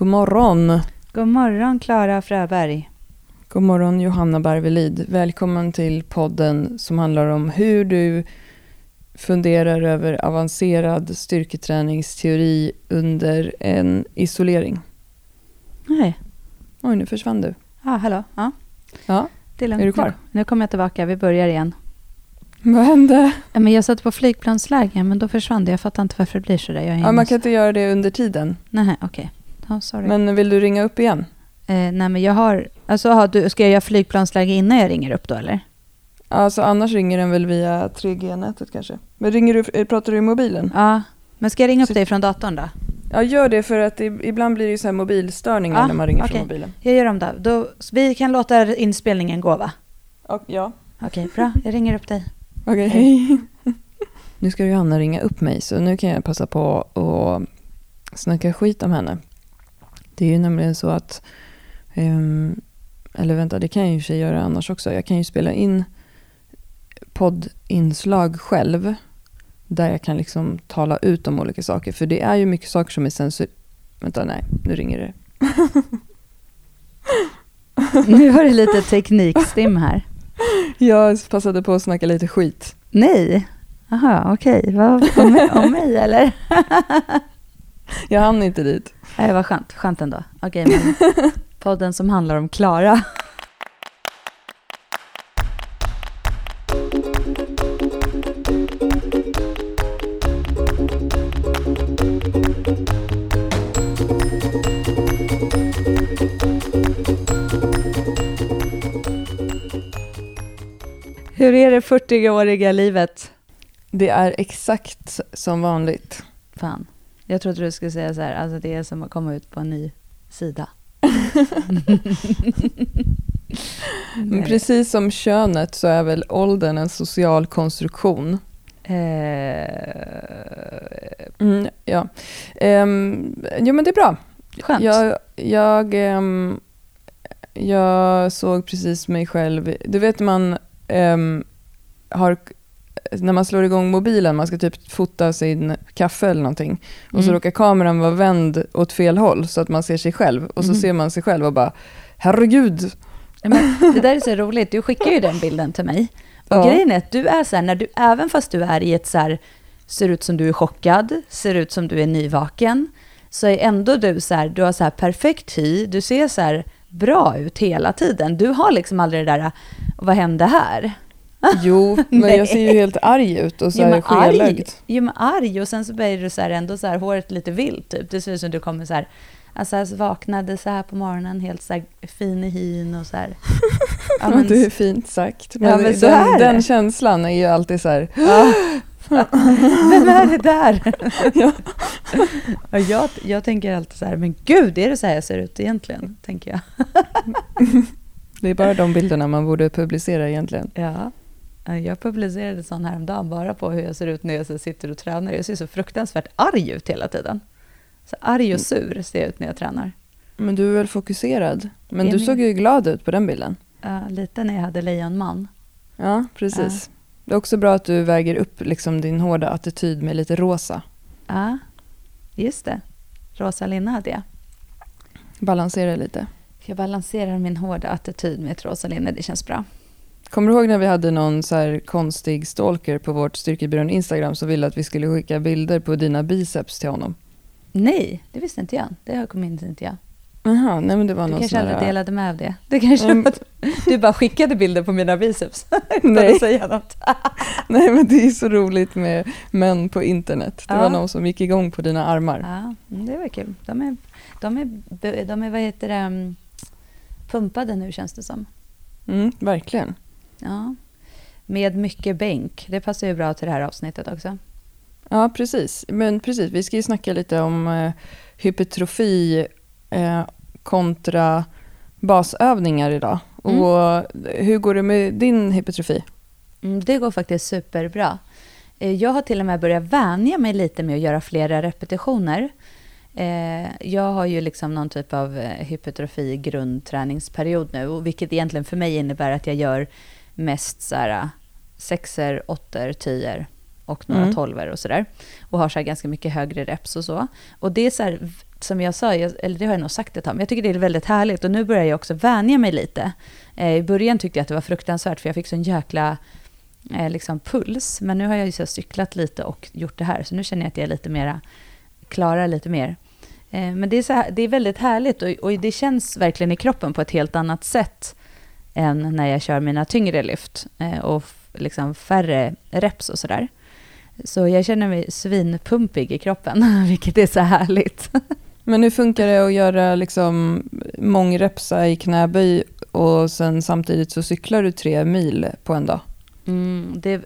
God morgon! God morgon, Klara Fröberg. God morgon Johanna Barvelid. Välkommen till podden som handlar om hur du funderar över avancerad styrketräningsteori under en isolering. Nej. Oj, nu försvann du. Ja, hallå. Ja, Ja, det är lugnt. är du kvar? Nu kommer jag tillbaka. Vi börjar igen. Vad hände? Ja, Men jag satt på flygplansläge, men då försvann det. Jag fattar inte varför det blir så där. Jag Ja, man kan inte göra det under tiden. Nej, okej. Ja, sorry. Men vill du ringa upp igen? eh, nej, men jag har... Alltså, har du, ska jag göra flygplansläge innan jag ringer upp då, eller? Alltså annars ringer den väl via 3G-nätet kanske. Men ringer du, eh, pratar du i mobilen? Ja. Men ska jag ringa upp Så- dig från datorn då? Ja, gör det för att ibland blir det ju så här mobilstörningar Ja, när man ringer okej. från mobilen. Jag gör om det. Då, vi kan låta inspelningen gå, va? Och, ja. Okej, bra. Jag ringer upp dig. Okej, hej. Nu ska Johanna ringa upp mig, så nu kan jag passa på att snacka skit om henne. Det är ju nämligen så att, ehm, eller vänta, det kan jag ju sig göra annars också. Jag kan ju spela in poddinslag själv, där jag kan liksom tala ut om olika saker. För det är ju mycket saker som är censur... Vänta, nej, nu ringer det. Nu har du lite teknikstim här. Jag passade på att snacka lite skit. Nej. Aha, okej. Vad om, mig- om mig, eller? Jag hann inte dit. Nej, vad skönt. Skönt ändå. Okej, men podden som handlar om Klara. Hur är det 40-åriga livet? Det är exakt som vanligt. Fan, jag trodde du skulle säga så här, alltså det är som att komma ut på en ny sida. Men precis som könet så är väl åldern en social konstruktion. Eh, Mm, ja. Um, jo men det är bra. skönt. Jag, jag, ehm, jag såg precis mig själv. Du vet man ehm, har, när man slår igång mobilen, man ska typ fota sin kaffe eller någonting. Och så Mm. råkar kameran vara vänd åt fel håll så att man ser sig själv. Och så Mhm. ser man sig själv och bara, herregud. Men det där är så roligt, du skickar ju den bilden till mig. Och Ja. grejen är att du är så här, när du, även fast du är i ett så här, ser ut som du är chockad, ser ut som du är nyvaken, så är ändå du så här, du har så här perfekt hy, du ser så här bra ut hela tiden. Du har liksom aldrig det där, vad hände här? Jo, men jag ser ju helt arg ut och så här skelögd. jo, men arg och sen så blir du så här ändå så här håret lite vilt typ. Det ser ut som du kommer så här, alltså jag vaknade så här på morgonen helt så här fin i hyn och så här. Ja, men- det är fint sagt. Men, Ja, men så den, den känslan är ju alltid så här, Vem är det där? Ja. ja, jag, jag tänker alltid så här, men gud, är det så här jag ser ut egentligen? Tänker jag. det är bara de bilderna man borde publicera egentligen. Ja. Ja, Jag publicerade sån häromdagen bara på hur jag ser ut när jag sitter och tränar. Jag ser så fruktansvärt arg ut hela tiden. Så arg och sur ser jag ut när jag tränar. Men du är väl fokuserad? Men du med. såg ju glad ut på den bilden. Ja, lite när jag hade lejonman. Ja, precis. Det är också bra att du väger upp liksom din hårda attityd med lite rosa. Ja, just det. Rosa linne hade jag. Balansera lite. Jag balanserar min hårda attityd med ett rosa linne, det känns bra. Kommer du ihåg när vi hade någon så konstig stalker på vårt Styrkebyrån Instagram som ville att vi skulle skicka bilder på dina biceps till honom? Nej, det visste inte jag. Det in inte jag. Jaha, nej men det var Du kanske aldrig här... delade med av det. Det kanske Mm. du bara skickade bilder på mina biceps utan Nej. att säga något. Nej men det är så roligt med män på internet. Det Ja. var någon som gick igång på dina armar. Ja, det var kul. De är, de är, de är vad heter det, mm, pumpade nu känns det som. Mm, verkligen. Ja. Med mycket bänk. Det passar ju bra till det här avsnittet också. Ja, precis. Men precis, vi ska ju snacka lite om eh, hypertrofi eh, kontra basövningar idag. Mm. Och hur går det med din hypertrofi? Mm, det går faktiskt superbra. Eh, Jag har till och med börjat vänja mig lite med att göra flera repetitioner. Eh, Jag har ju liksom någon typ av eh, hypertrofi grundträningsperiod nu, vilket egentligen för mig innebär att jag gör mest så här sexer, åttor, tior och några Mm. tolver och sådär. Och har så här ganska mycket högre reps och så. Och det är så här, som jag sa, jag, eller det har jag nog sagt ett tag, men jag tycker det är väldigt härligt. Och nu börjar jag också vänja mig lite. Eh, I början tyckte jag att det var fruktansvärt, för jag fick sån jäkla eh, liksom puls. Men nu har jag ju så cyklat lite och gjort det här, så nu känner jag att jag är lite mera, klarar lite mer. Eh, men det är, så här, det är väldigt härligt och, och det känns verkligen i kroppen på ett helt annat sätt än när jag kör mina tyngre lyft eh, och liksom färre reps och sådär. Så jag känner mig svinpumpig i kroppen, vilket är så härligt. Men hur funkar det att göra liksom mångrepsa i knäböj och sen samtidigt så cyklar du tre mil på en dag? Mm, det,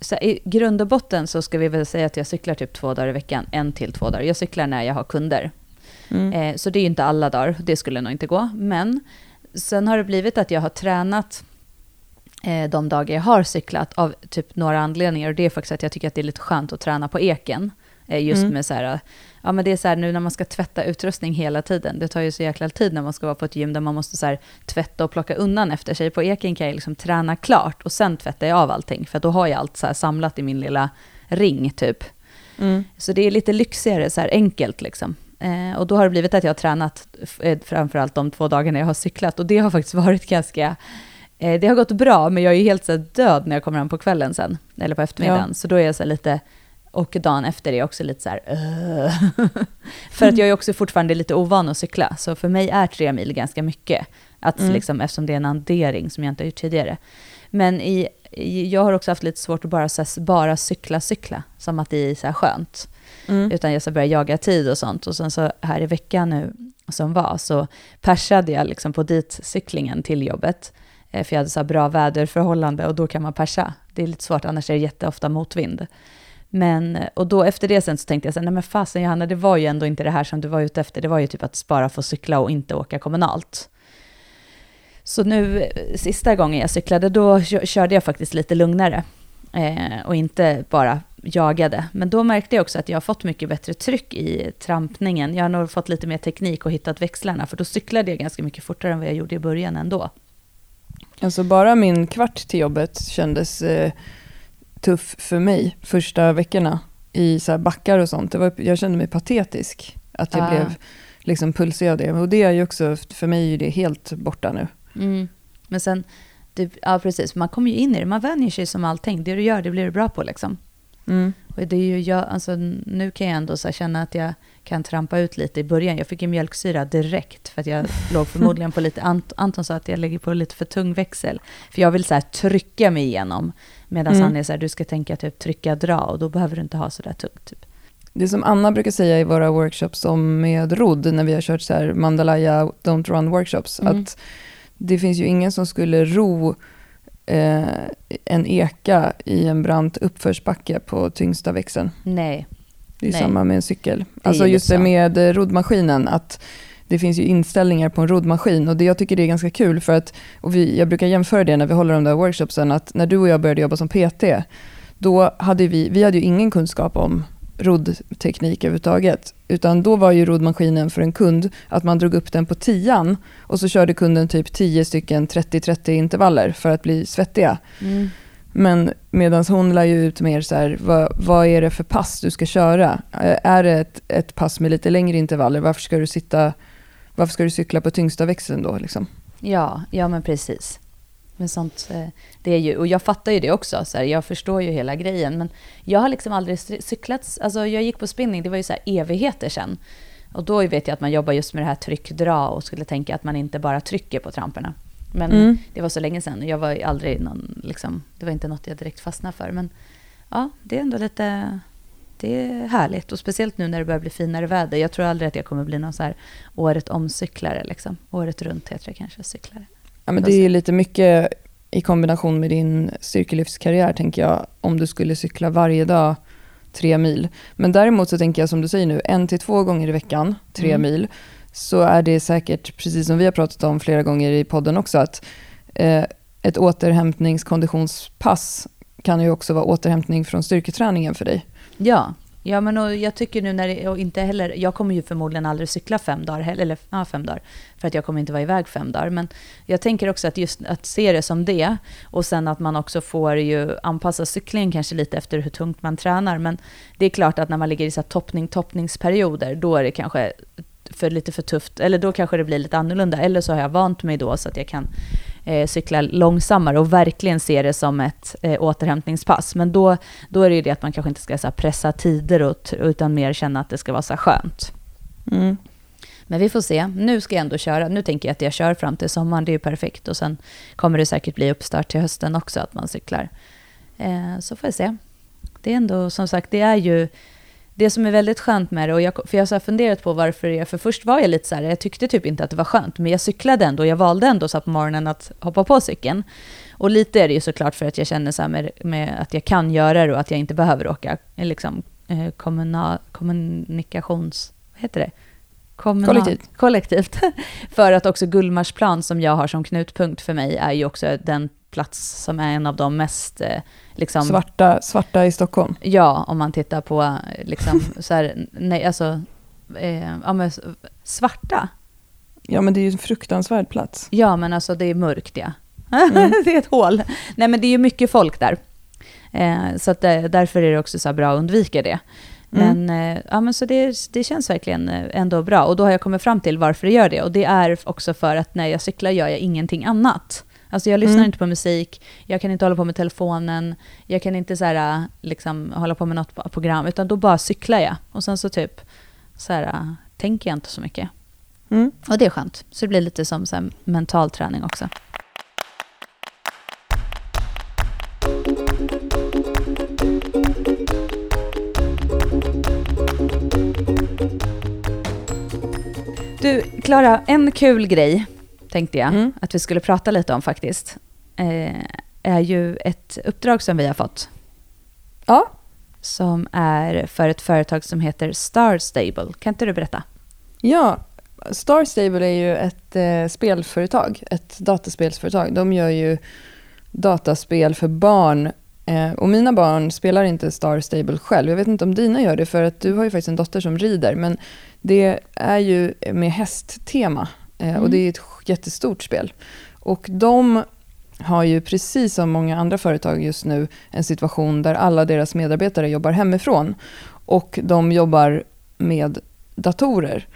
så I grund och botten så ska vi väl säga att jag cyklar typ två dagar i veckan, en till två dagar. Jag cyklar när jag har kunder. Mm. Eh, så det är ju inte alla dagar, det skulle nog inte gå. Men sen har det blivit att jag har tränat eh, de dagar jag har cyklat av typ några anledningar. Och det är faktiskt att jag tycker att det är lite skönt att träna på eken. Eh, just Mm. med så här, ja men det är så här nu när man ska tvätta utrustning hela tiden. Det tar ju så jäkla tid när man ska vara på ett gym där man måste så här tvätta och plocka undan efter sig. På eken kan jag liksom träna klart och sen tvättar jag av allting. För då har jag allt så här samlat i min lilla ring typ. Mm. Så det är lite lyxigare, så här enkelt liksom. Eh, och då har det blivit att jag har tränat eh, framförallt de två dagarna jag har cyklat. Och det har faktiskt varit ganska... Eh, det har gått bra, men jag är ju helt så död när jag kommer hem på kvällen sen. Eller på eftermiddagen. Ja. Så då är jag så lite... Och dagen efter är jag också lite så här... För att jag är också fortfarande lite ovan att cykla. Så för mig är tre mil ganska mycket. Att, Mm. liksom, eftersom det är en addering som jag inte har gjort tidigare. Men i, jag har också haft lite svårt att bara, här, bara cykla, cykla. Som att det är så här skönt. Mm. Utan jag så började jaga tid och sånt. Och sen så här i veckan nu som var så persade jag liksom på dit cyklingen till jobbet. Eh, för jag hade så bra väderförhållande och då kan man persa. Det är lite svårt, annars är det jätteofta motvind. Men, eh, och då efter det sen så tänkte jag så här, nej men fasen Johanna, det var ju ändå inte det här som du var ute efter. Det var ju typ att bara få cykla och inte åka kommunalt. Så nu, eh, sista gången jag cyklade, då körde jag faktiskt lite lugnare. Eh, och inte bara jagade. Men då märkte jag också att jag har fått mycket bättre tryck i trampningen. Jag har nog fått lite mer teknik och hittat växlarna. För då cyklade jag ganska mycket fortare än vad jag gjorde i början ändå. Alltså bara min kvart till jobbet kändes eh, tuff för mig första veckorna i så här backar och sånt. Det var, jag kände mig patetisk att jag Ah. blev liksom pulsig av det. Och det är ju också, för mig är det helt borta nu. Mm. Men sen, det, ja precis, man kommer ju in i det. Man vänjer sig som allting. Det du gör, det blir du bra på liksom. Mm. Och det är ju jag, alltså, nu kan jag ändå känna att jag kan trampa ut lite i början. Jag fick ju mjölksyra direkt för att jag låg förmodligen på lite, Ant, Anton sa att jag lägger på lite för tung växel. För jag vill så här trycka mig igenom. Medan Mm. han är så här, du ska tänka typ trycka, dra och då behöver du inte ha så där tungt. Typ. Det som Anna brukar säga i våra workshops om med rodd, när vi har kört så här Mandalaya Don't Run workshops, Mm. att det finns ju ingen som skulle ro eh, en eka i en brant uppförsbacke på tyngsta växeln. Nej, Det är Nej. samma med en cykel. Alltså ju just det med roddmaskinen, att det finns ju inställningar på en roddmaskin och det jag tycker det är ganska kul för att, och vi, jag brukar jämföra det när vi håller de där workshopsen, att när du och jag började jobba som PT, då hade vi, vi hade ju ingen kunskap om roddteknik överhuvudtaget. Utan då var ju roddmaskinen för en kund att man drog upp den på tian och så körde kunden typ 10 stycken 30-30 intervaller för att bli svettiga. mm. Men medan hon lär ju ut mer så här, vad, vad är det för pass du ska köra? Är det ett, ett pass med lite längre intervaller, varför ska du sitta, varför ska du cykla på tyngsta växeln då liksom? ja, ja men precis. Men sånt, eh, det är ju, och jag fattar ju det också, så här, jag förstår ju hela grejen. Men jag har liksom aldrig cy- cyklat, alltså jag gick på spinning, det var ju så här evigheter sedan. Och då vet jag att man jobbar just med det här tryck-dra och skulle tänka att man inte bara trycker på tramporna. Men Mm. det var så länge sedan och jag var aldrig någon, liksom, det var inte något jag direkt fastnade för. Men ja, det är ändå lite, det är härligt och speciellt nu när det börjar bli finare väder. Jag tror aldrig att jag kommer bli någon så här året om-cyklare liksom. Året runt heter det kanske, cyklare. Ja, men det är lite mycket i kombination med din styrkelyftskarriär tänker jag, om du skulle cykla varje dag tre mil. Men däremot så tänker jag som du säger nu, en till två gånger i veckan, tre Mm. mil, så är det säkert, precis som vi har pratat om flera gånger i podden också, att eh, ett återhämtningskonditionspass kan ju också vara återhämtning från styrketräningen för dig. Ja, Ja, men och jag tycker nu när det, och inte heller, jag kommer ju förmodligen aldrig cykla fem dagar, heller, eller ja, fem dagar, för att jag kommer inte vara iväg fem dagar. Men jag tänker också att just att se det som det, och sen att man också får ju anpassa cyklingen kanske lite efter hur tungt man tränar. Men det är klart att när man ligger i så här toppning, toppningsperioder, då är det kanske för lite för tufft, eller då kanske det blir lite annorlunda. Eller så har jag vant mig då så att jag kan eh, cykla långsammare och verkligen se det som ett eh, återhämtningspass. Men då, då är det ju det att man kanske inte ska så här, pressa tider och, utan mer känna att det ska vara så här, skönt. Mm. Men vi får se. Nu ska jag ändå köra. Nu tänker jag att jag kör fram till sommaren, det är ju perfekt. Och sen kommer det säkert bli uppstart till hösten också, att man cyklar. Eh, så får jag se. Det är ändå, som sagt, det är ju det som är väldigt skönt med det, och jag, för jag har funderat på varför jag, för först var jag lite så här, jag tyckte typ inte att det var skönt, men jag cyklade ändå, jag valde ändå så på morgonen att hoppa på cykeln. Och lite är det ju såklart för att jag känner så här med, med att jag kan göra det och att jag inte behöver åka liksom, eh, kommunal, kommunikations... Vad heter det? Kommunal, kollektivt. Kollektivt. för att också Gullmarsplan som jag har som knutpunkt för mig är ju också den plats som är en av de mest... Eh, liksom, svarta, svarta i Stockholm? Ja, om man tittar på liksom, så här, nej, alltså, eh, ja, men, svarta. Ja, men det är ju en fruktansvärd plats. Ja, men alltså det är mörkt, ja. Mm. det är ett hål. Nej, men det är ju mycket folk där. Eh, så att det, därför är det också så bra att undvika det. Mm. Men, eh, ja, men så det, det känns verkligen eh, ändå bra. Och då har jag kommit fram till varför jag gör det. Och det är också för att när jag cyklar gör jag ingenting annat. Alltså jag lyssnar mm. inte på musik, jag kan inte hålla på med telefonen, jag kan inte så här, liksom, hålla på med något program, utan då bara cyklar jag. Och sen så typ så här, tänker jag inte så mycket. Mm. Och det är skönt. Så det blir lite som så här, mental träning också. Du, Klara, en kul grej tänkte jag mm. att vi skulle prata lite om faktiskt, eh, är ju ett uppdrag som vi har fått. Ja. Som är för ett företag som heter Star Stable. Kan inte du berätta? Ja, Star Stable är ju ett eh, spelföretag, ett dataspelsföretag. De gör ju dataspel för barn. Eh, och mina barn spelar inte Star Stable själv. Jag vet inte om dina gör det, för att du har ju faktiskt en dotter som rider. Men det är ju med hästtema. Mm. Och det är ett jättestort spel. Och de har ju precis som många andra företag just nu en situation där alla deras medarbetare jobbar hemifrån. Och de jobbar med datorer.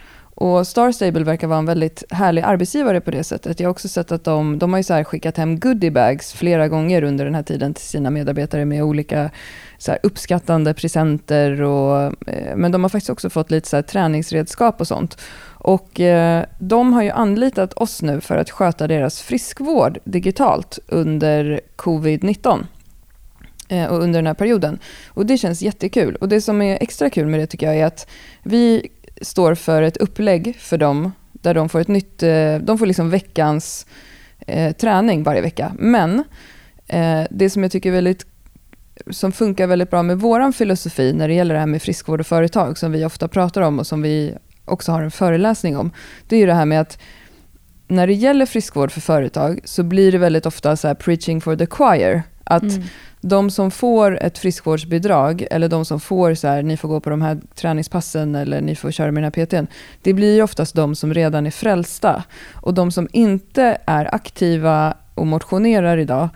Och Star Stable verkar vara en väldigt härlig arbetsgivare på det sättet. Jag har också sett att de, de har ju så skickat hem goodiebags flera gånger under den här tiden till sina medarbetare med olika så uppskattande presenter. Och, eh, men de har faktiskt också fått lite så träningsredskap och sånt. Och eh, de har ju anlitat oss nu för att sköta deras friskvård digitalt under covid-19 eh, och under den här perioden. Och det känns jättekul. Och det som är extra kul med det tycker jag är att vi står för ett upplägg för dem där de får ett nytt, eh, de får liksom veckans eh, träning varje vecka. Men eh, det som jag tycker är väldigt som funkar väldigt bra med vår filosofi när det gäller det här med friskvård och företag som vi ofta pratar om och som vi också har en föreläsning om. Det är ju det här med att när det gäller friskvård för företag så blir det väldigt ofta så preaching for the choir. Att mm. de som får ett friskvårdsbidrag eller de som får så här, ni får gå på de här träningspassen eller ni får köra med den här PTn. Det blir oftast de som redan är frälsta. Och de som inte är aktiva och motionerar idag,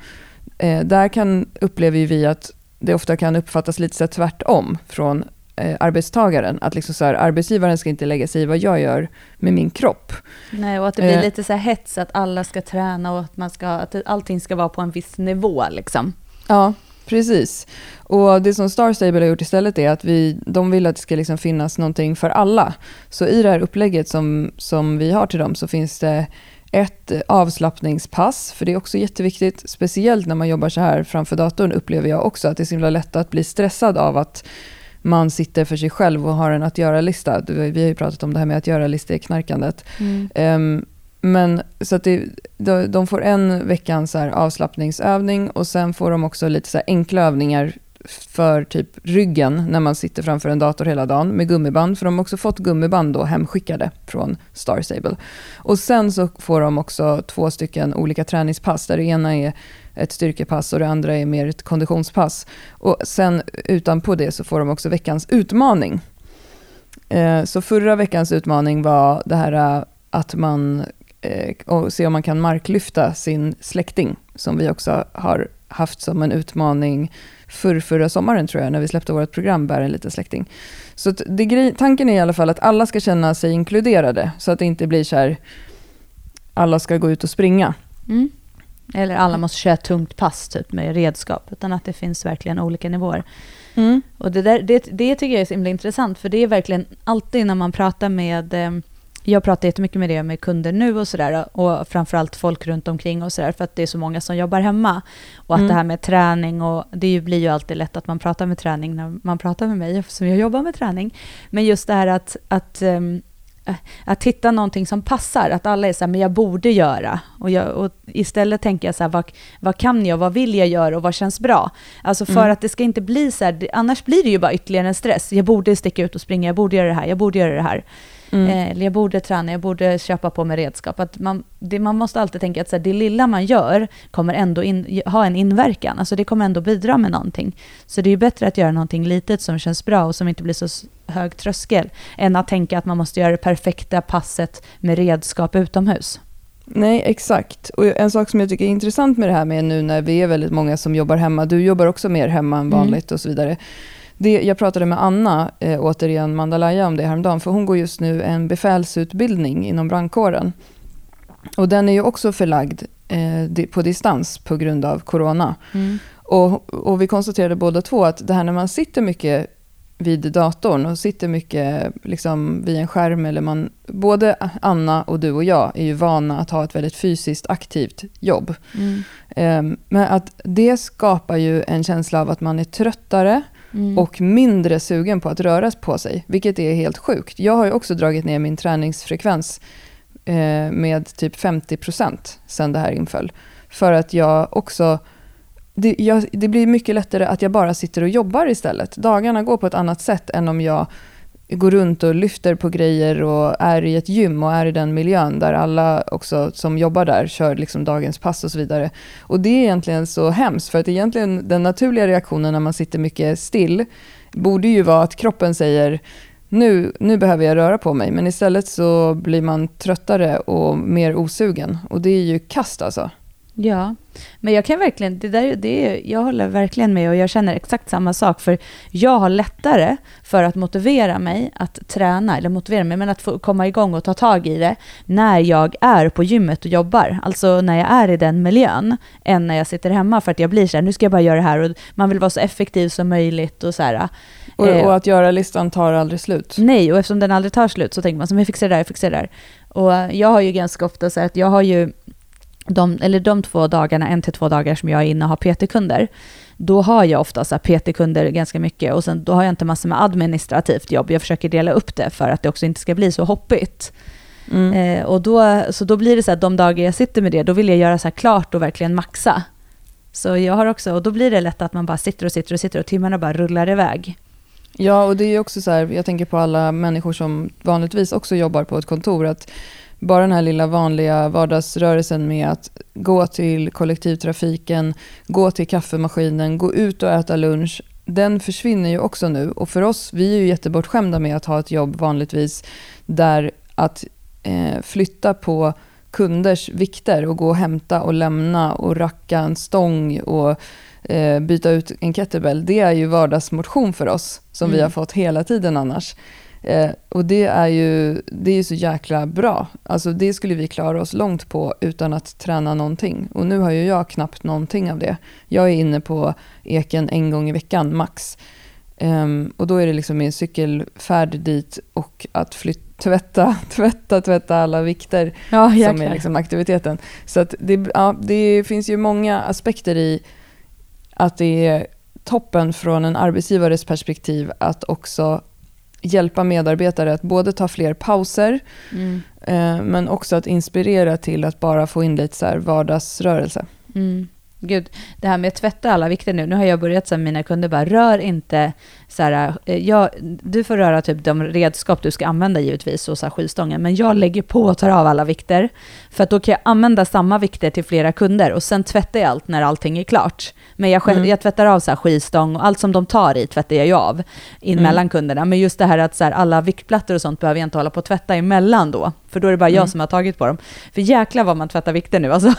eh, där kan, upplever vi att det ofta kan uppfattas lite så tvärtom från eh, arbetstagaren. Att liksom så här, arbetsgivaren ska inte lägga sig i vad jag gör med min kropp. Nej, och att det blir eh, lite så här hets att alla ska träna och att, man ska, att allting ska vara på en viss nivå. Liksom. Ja, precis. Och det som Star Stable har gjort istället är att vi, de vill att det ska liksom finnas någonting för alla. Så i det här upplägget som, som vi har till dem så finns det ett avslappningspass, för det är också jätteviktigt, speciellt när man jobbar så här framför datorn upplever jag också att det är så himla lätt att bli stressad av att man sitter för sig själv och har en att göra-lista. Vi har ju pratat om det här med att göra-lista i knarkandet. Mm. Um, men så att det, de får en veckans avslappningsövning och sen får de också lite så enkla övningar för typ ryggen när man sitter framför en dator hela dagen med gummiband, för de har också fått gummiband då hemskickade från Star Stable. Och sen så får de också två stycken olika träningspass, där det ena är ett styrkepass och det andra är mer ett konditionspass. Och sen utanpå det så får de också veckans utmaning. Eh, så förra veckans utmaning var det här eh, att man eh, och se om man kan marklyfta sin släkting, som vi också har haft som en utmaning för förra sommaren tror jag, när vi släppte vårt program Bär en liten släkting. Så det, tanken är i alla fall att alla ska känna sig inkluderade, så att det inte blir så här, alla ska gå ut och springa. Mm. Eller alla måste köra ett tungt pass typ med redskap, utan att det finns verkligen olika nivåer. Mm. Och det, där, det, det tycker jag är så himla intressant, för det är verkligen alltid när man pratar med eh, jag pratar jättemycket med det med kunder nu och sådär och framförallt folk runt omkring och sådär för att det är så många som jobbar hemma. Och att mm. det här med träning och det blir ju alltid lätt att man pratar med träning när man pratar med mig eftersom jag jobbar med träning. Men just det här att, att um, att hitta någonting som passar, att alla är så här, men jag borde göra. Och, jag, och istället tänker jag så här, vad, vad kan jag, vad vill jag göra och vad känns bra? Alltså för mm. att det ska inte bli så här, annars blir det ju bara ytterligare en stress. Jag borde sticka ut och springa, jag borde göra det här, jag borde göra det här. Mm. Eh, eller jag borde träna, jag borde köpa på mig redskap. Att man, det, man måste alltid tänka att så här, det lilla man gör kommer ändå in, ha en inverkan. Alltså det kommer ändå bidra med någonting. Så det är bättre att göra någonting litet som känns bra och som inte blir så hög tröskel, än att tänka att man måste göra det perfekta passet med redskap utomhus. Nej, exakt. Och en sak som jag tycker är intressant med det här med nu när vi är väldigt många som jobbar hemma, du jobbar också mer hemma än mm. vanligt mm. och så vidare. Det, jag pratade med Anna, eh, återigen Mandalaya, om det häromdagen, för hon går just nu en befälsutbildning inom brandkåren. Och den är ju också förlagd eh, på distans på grund av corona. Mm. Och, och vi konstaterade båda två att det här när man sitter mycket vid datorn och sitter mycket liksom, vid en skärm. Eller man, både Anna och du och jag är ju vana att ha ett väldigt fysiskt aktivt jobb. Mm. Um, men att det skapar ju en känsla av att man är tröttare mm. och mindre sugen på att röra på sig, vilket är helt sjukt. Jag har ju också dragit ner min träningsfrekvens eh, med typ 50% sen det här inföll. För att jag också det, jag, det, blir mycket lättare att jag bara sitter och jobbar istället. Dagarna går på ett annat sätt än om jag går runt och lyfter på grejer och är i ett gym och är i den miljön där alla också som jobbar där kör liksom dagens pass och så vidare. Och det är egentligen så hemskt, för att egentligen den naturliga reaktionen när man sitter mycket still borde ju vara att kroppen säger nu, nu behöver jag röra på mig, men istället så blir man tröttare och mer osugen. Och det är ju kast alltså. Ja, men jag kan verkligen, det där, det, jag håller verkligen med och jag känner exakt samma sak. För jag har lättare för att motivera mig att träna, eller motivera mig, men att få komma igång och ta tag i det när jag är på gymmet och jobbar. Alltså när jag är i den miljön, än när jag sitter hemma. För att jag blir så här, nu ska jag bara göra det här och man vill vara så effektiv som möjligt och så här. Och, och att göra-listan tar aldrig slut. Nej, och eftersom den aldrig tar slut så tänker man som jag fixar det där, jag fixar det där. Och jag har ju ganska ofta så att jag har ju de, eller de två dagarna, en till två dagar som jag är inne och har PT-kunder, då har jag ofta PT-kunder ganska mycket och sen då har jag inte massor med administrativt jobb. Jag försöker dela upp det för att det också inte ska bli så hoppigt. Mm. Eh, och då, så då blir det så att de dagar jag sitter med det, då vill jag göra så här klart och verkligen maxa. Så jag har också, och då blir det lätt att man bara sitter och sitter och sitter och timmarna bara rullar iväg. Ja, och det är också så här, jag tänker på alla människor som vanligtvis också jobbar på ett kontor, att bara den här lilla vanliga vardagsrörelsen med att gå till kollektivtrafiken, gå till kaffemaskinen, gå ut och äta lunch, den försvinner ju också nu. Och för oss, vi är ju jättebortskämda med att ha ett jobb vanligtvis där att eh, flytta på kunders vikter och gå och hämta och lämna och racka en stång och eh, byta ut en kettlebell. Det är ju vardagsmotion för oss som mm. vi har fått hela tiden annars. Eh, och det är ju det är så jäkla bra. Alltså det skulle vi klara oss långt på utan att träna någonting. Och nu har ju jag knappt någonting av det. Jag är inne på eken en gång i veckan, max. Um, och då är det liksom min cykelfärd dit och att flytta tvätta, tvätta, tvätta alla vikter ja, som är liksom aktiviteten. Så det, ja, det finns ju många aspekter i att det är toppen från en arbetsgivares perspektiv att också hjälpa medarbetare att både ta fler pauser, mm. eh, men också att inspirera till att bara få in lite så vardagsrörelse. Mm. Gud, det här med att tvätta alla vikter nu. Nu har jag börjat så mina kunder bara, rör inte så här, eh, jag, du får röra typ de redskap du ska använda givetvis, och så här skivstången, men jag lägger på och tar av alla vikter, för att då kan jag använda samma vikter till flera kunder och sen tvättar jag allt när allting är klart. Men jag, själv, mm. jag tvättar av så här skivstång och allt som de tar i tvättar jag ju av in mm. mellan kunderna. Men just det här att så här, alla viktplattor och sånt behöver jag inte hålla på att tvätta emellan då, för då är det bara mm. jag som har tagit på dem. För jäklar vad man tvättar vikter nu alltså.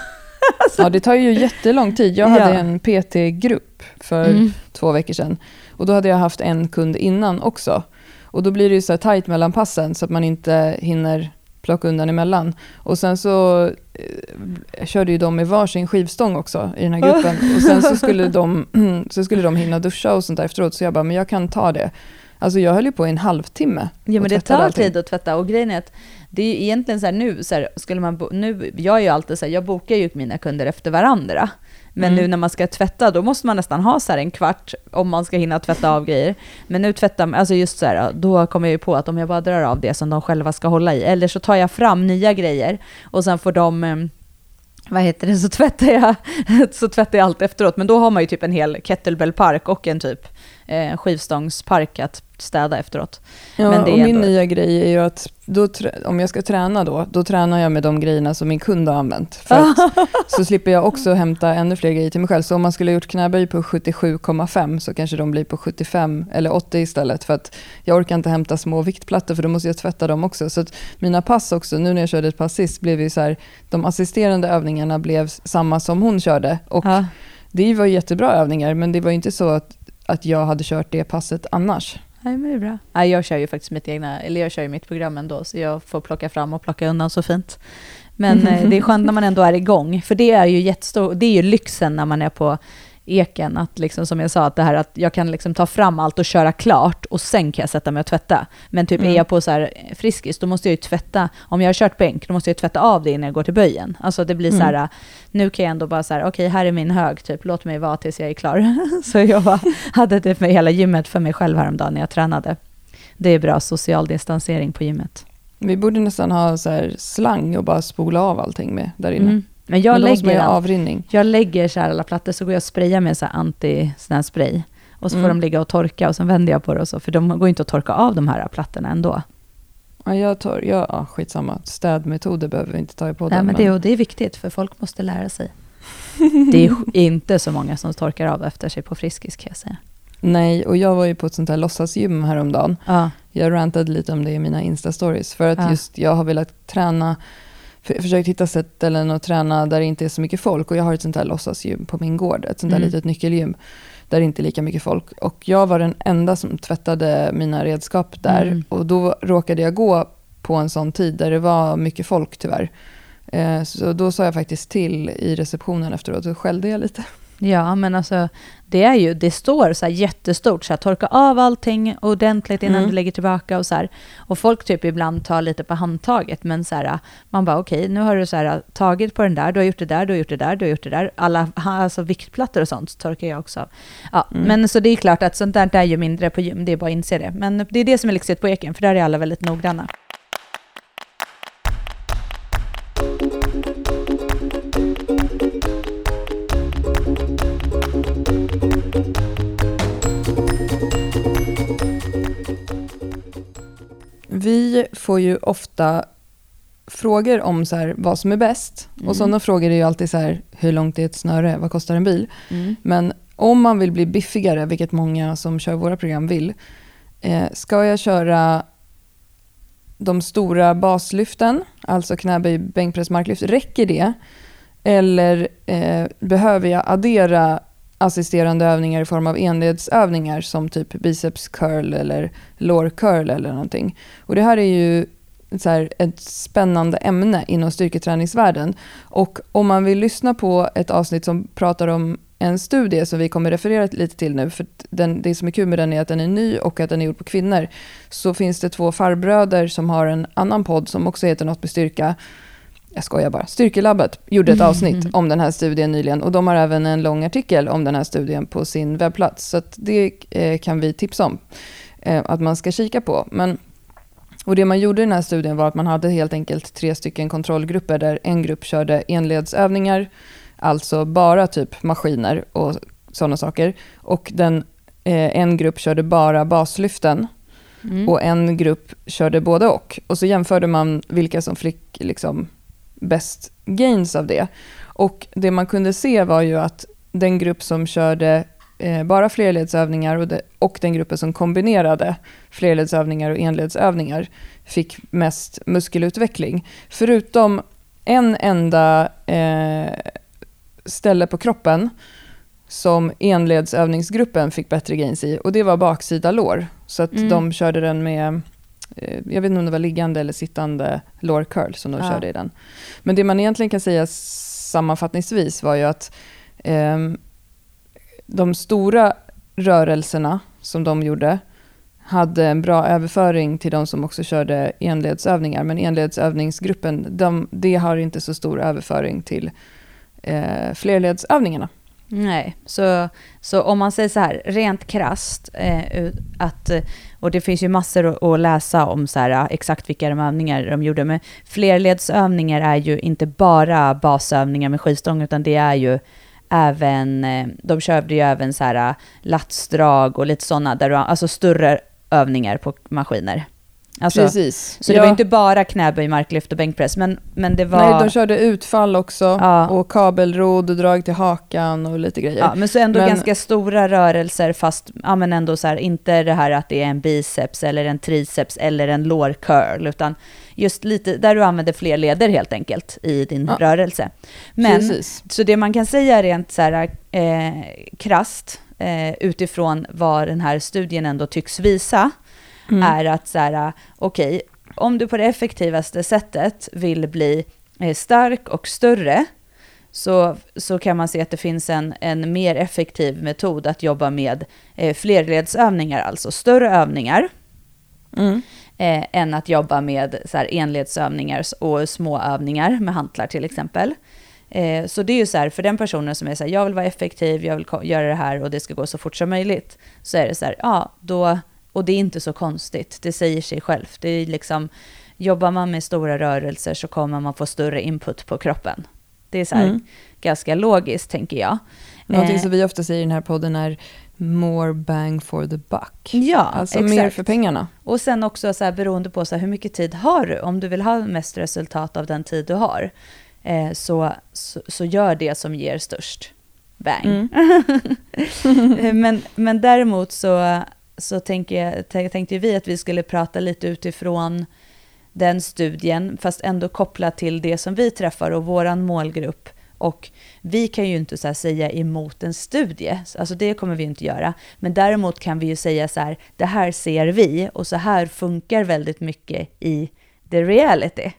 Ja, det tar ju jättelång tid. Jag hade ja. en PT-grupp för mm. två veckor sedan. Och då hade jag haft en kund innan också. Och då blir det ju så här tajt mellan passen så att man inte hinner plocka undan emellan. Och sen så eh, körde ju de med varsin skivstång också i den här gruppen. Och sen så skulle, de, så skulle de hinna duscha och sånt där efteråt. Så jag bara, men jag kan ta det. Alltså jag höll ju på i en halvtimme. Ja men det tar allting. tid att tvätta och grejen är att det är ju egentligen så här nu, så här, skulle man nu, jag är ju alltid så här, jag bokar ju mina kunder efter varandra. Men mm. nu när man ska tvätta, då måste man nästan ha så en kvart om man ska hinna tvätta av grejer. Men nu tvättar alltså just så här, då kommer jag ju på att om jag bara drar av det som de själva ska hålla i, eller så tar jag fram nya grejer och sen får de eh, vad heter det, så tvättar, jag, så tvättar jag allt efteråt. Men då har man ju typ en hel kettlebellpark och en typ eh, skivstångspark att städa efteråt. Ja, Men det och min ändå... nya grej är ju att då, om jag ska träna då, då tränar jag med de grejerna som min kund har använt. För så slipper jag också hämta ännu fler grejer till mig själv. Så om man skulle ha gjort knäböj på 77,5 så kanske de blir på 75 eller 80 istället. För att jag orkar inte hämta små viktplattor för då måste jag tvätta dem också. Så att mina pass också, nu när jag körde ett pass sist, blev ju så här, de assisterande övningarna blev samma som hon körde. Och ja. det var jättebra övningar, men det var inte så att, att jag hade kört det passet annars. Nej, men det är bra. Nej, jag kör ju faktiskt mitt egna, eller jag kör ju mitt program ändå, så jag får plocka fram och plocka undan så fint. Men eh, det är skönt när man ändå är igång, för det är ju jättestor, det är ju lyxen när man är på eken, att liksom, som jag sa, att det här att jag kan liksom ta fram allt och köra klart och sen kan jag sätta mig och tvätta. Men typ mm. är jag på så här Friskis, då måste jag ju tvätta, om jag har kört bänk, då måste jag tvätta av det innan jag går till böjen. Alltså det blir mm. så här, nu kan jag ändå bara så här, okej okay, här är min hög, typ låt mig vara tills jag är klar. så jag bara, hade typ med hela gymmet för mig själv häromdagen när jag tränade. Det är bra social distansering på gymmet. Vi borde nästan ha så slang och bara spola av allting med där inne. Mm. Men jag, Men lägger, avrinning. jag lägger så här alla plattor, så går jag och sprayar med så här anti spray. Och så mm. får de ligga och torka och så vänder jag på det och så, för de går inte att torka av de här plattorna ändå. Ja, jag tar, ja, ja, skitsamma. Städmetoder behöver vi inte ta i på. Nej, men det, och det är viktigt, för folk måste lära sig. det är inte så många som torkar av efter sig på Friskis, kan jag säga. Nej, och jag var ju på ett sånt här låtsasgym häromdagen. Ja. Jag rantade lite om det i mina Insta-stories, för att ja. just jag har velat träna försökt hitta ställen att träna där det inte är så mycket folk. Och jag har ett sånt här låtsasgym på min gård, ett sånt där mm. litet nyckelgym där det inte är lika mycket folk. Och jag var den enda som tvättade mina redskap där. Mm. Och då råkade jag gå på en sån tid där det var mycket folk tyvärr. Eh, så då sa jag faktiskt till i receptionen efteråt, och skällde jag lite. Ja, men alltså det är ju, det står så här jättestort, så här, torka av allting ordentligt innan mm. du lägger tillbaka och så här. Och folk typ ibland tar lite på handtaget, men så här, man bara okej, okay, nu har du så här, tagit på den där, du har gjort det där, du har gjort det där, du har gjort det där. Alla alltså viktplattor och sånt torkar jag också av. Ja, mm. men så det är klart att sånt där är ju mindre på gym, det är bara att inse det. Men det är det som är lyxigt på Eken, för där är alla väldigt noggranna. Vi får ju ofta frågor om så här, vad som är bäst. Mm. Och sådana frågor är ju alltid så här, hur långt är ett snöre? Vad kostar en bil? Mm. Men om man vill bli biffigare, vilket många som kör våra program vill, eh, ska jag köra de stora baslyften, alltså knäböj, bänkpress, marklyft, räcker det? Eller eh, behöver jag addera assisterande övningar i form av enledsövningar som typ biceps curl eller lår curl eller någonting. Och det här är ju så här, ett spännande ämne inom styrketräningsvärlden. Och om man vill lyssna på ett avsnitt som pratar om en studie som vi kommer referera lite till nu, för den, det som är kul med den är att den är ny och att den är gjord på kvinnor, så finns det två farbröder som har en annan podd som också heter något med styrka jag skojar bara, Styrkelabbet gjorde ett avsnitt mm. om den här studien nyligen och de har även en lång artikel om den här studien på sin webbplats. Så det eh, kan vi tipsa om eh, att man ska kika på. Men, och det man gjorde i den här studien var att man hade helt enkelt tre stycken kontrollgrupper där en grupp körde enledsövningar alltså bara typ maskiner och sådana saker. Och den, eh, en grupp körde bara baslyften Mm. och en grupp körde både och. Och så jämförde man vilka som fick liksom bäst gains av det. Och det man kunde se var ju att den grupp som körde eh, bara flerledsövningar och, det, och den gruppen som kombinerade flerledsövningar och enledsövningar fick mest muskelutveckling. Förutom en enda eh, ställe på kroppen som enledsövningsgruppen fick bättre gains i och det var baksida lår. Så att Mm. de körde den med, jag vet inte om det var liggande eller sittande lår curl som de Ja. körde i den. Men det man egentligen kan säga sammanfattningsvis var ju att ehm, de stora rörelserna som de gjorde hade en bra överföring till de som också körde enledsövningar. Men enledsövningsgruppen, de, det har inte så stor överföring till eh, flerledsövningarna. Nej, så, så om man säger så här, rent krasst, eh, att, eh, och det finns ju massor att, läsa om så här, exakt vilka de övningar de gjorde, men flerledsövningar är ju inte bara basövningar med skivstång, utan det är ju även, eh, de körde ju även så här eh, latsdrag och lite sådana, där du, alltså större övningar på maskiner. Alltså, Precis. så det var inte bara knäböj, marklyft och bänkpress, men, men det var... Nej, de körde utfall också Ja. och kabelrodd och drag till hakan och lite grejer. Ja, men så ändå Men- ganska stora rörelser, fast ja, men ändå så här, inte det här att det är en biceps eller en triceps eller en lårcurl, utan just lite där du använder fler leder helt enkelt i din Ja. rörelse. Men, Precis. så det man kan säga rent så här, eh, krasst, eh, utifrån vad den här studien ändå tycks visa, Mm. är att så här, okej, om du på det effektivaste sättet vill bli eh, stark och större, så, så kan man se att det finns en, en mer effektiv metod att jobba med eh, flerledsövningar, alltså större övningar, Mm. eh, än att jobba med så här, enledsövningar och små övningar med hantlar till exempel. Eh, så det är ju så här, för den personen som är så här, jag vill vara effektiv, jag vill göra det här och det ska gå så fort som möjligt, så är det så här, ja, då, och det är inte så konstigt, det säger sig självt. Det är liksom, jobbar man med stora rörelser så kommer man få större input på kroppen. Det är så här, Mm. ganska logiskt, tänker jag. Någonting Eh, som vi ofta säger i den här podden är more bang for the buck. Ja, alltså exakt. mer för pengarna. Och sen också så här, beroende på så här, hur mycket tid har du? Om du vill ha mest resultat av den tid du har, eh, så, så, så gör det som ger störst bang. Mm. Eh, men, men däremot så, så tänkte, jag, tänkte vi att vi skulle prata lite utifrån den studien, fast ändå kopplat till det som vi träffar och våran målgrupp. Och vi kan ju inte så här säga emot en studie, alltså det kommer vi inte göra. Men däremot kan vi ju säga så här, det här ser vi och så här funkar väldigt mycket i the reality.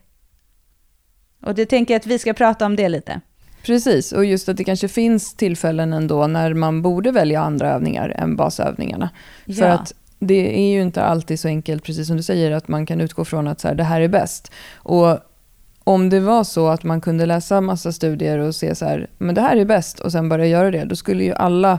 Och det tänker jag att vi ska prata om det lite. Precis, och just att det kanske finns tillfällen ändå när man borde välja andra övningar än basövningarna. För Ja. att det är ju inte alltid så enkelt, precis som du säger, att man kan utgå från att så här, det här är bäst. Och om det var så att man kunde läsa massa studier och se så här, men det här är bäst och sen börja göra det, då skulle ju alla,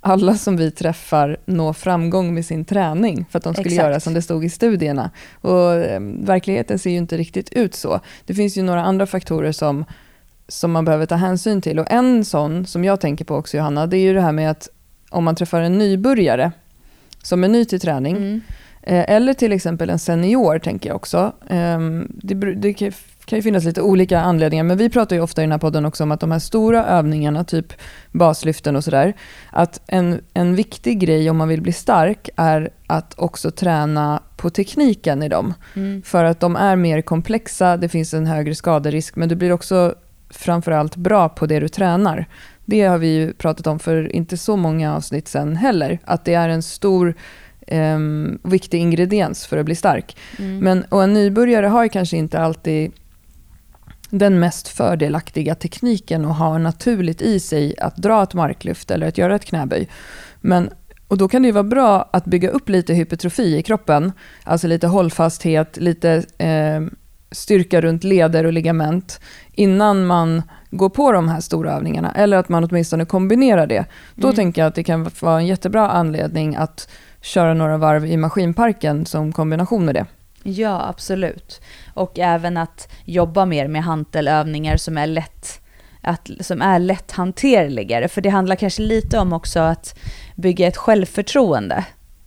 alla som vi träffar nå framgång med sin träning för att de skulle Exakt. göra som det stod i studierna. Och eh, verkligheten ser ju inte riktigt ut så. Det finns ju några andra faktorer som, som man behöver ta hänsyn till. Och en sån som jag tänker på också Johanna, det är ju det här med att om man träffar en nybörjare som är ny till träning, Mm. Eh, Eller till exempel en senior tänker jag också. Ehm, Det, det kan kan ju finnas lite olika anledningar, men vi pratar ju ofta i den här podden också om att de här stora övningarna, typ baslyften och sådär, att en, en viktig grej om man vill bli stark är att också träna på tekniken i dem. Mm. För att de är mer komplexa, det finns en högre skaderisk, men du blir också framförallt bra på det du tränar. Det har vi ju pratat om för inte så många avsnitt sen heller, att det är en stor ehm, viktig ingrediens för att bli stark. Mm. Men, och en nybörjare har kanske inte alltid den mest fördelaktiga tekniken och har naturligt i sig att dra ett marklyft eller att göra ett knäböj. Men, och då kan det vara bra att bygga upp lite hypertrofi i kroppen, alltså lite hållfasthet, lite eh, styrka runt leder och ligament innan man går på de här stora övningarna, eller att man åtminstone kombinerar det. Då Mm. tänker jag att det kan vara en jättebra anledning att köra några varv i maskinparken som kombination med det. Ja, absolut. Och även att jobba mer med hantelövningar som är lätt, att, som är lätthanterligare. För det handlar kanske lite om också att bygga ett självförtroende.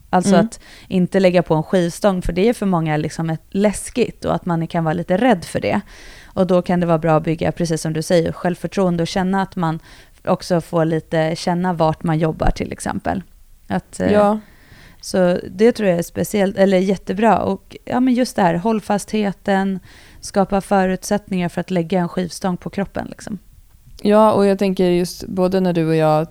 Alltså Mm. att inte lägga på en skivstång, för det är för många liksom ett läskigt och att man kan vara lite rädd för det. Och då kan det vara bra att bygga, precis som du säger, självförtroende och känna att man också får lite känna vart man jobbar till exempel. Att, eh, Ja, Så det tror jag är speciellt, eller jättebra. Och ja, men just det här, hållfastheten, skapa förutsättningar för att lägga en skivstång på kroppen. Liksom. ja, och jag tänker just både när du och jag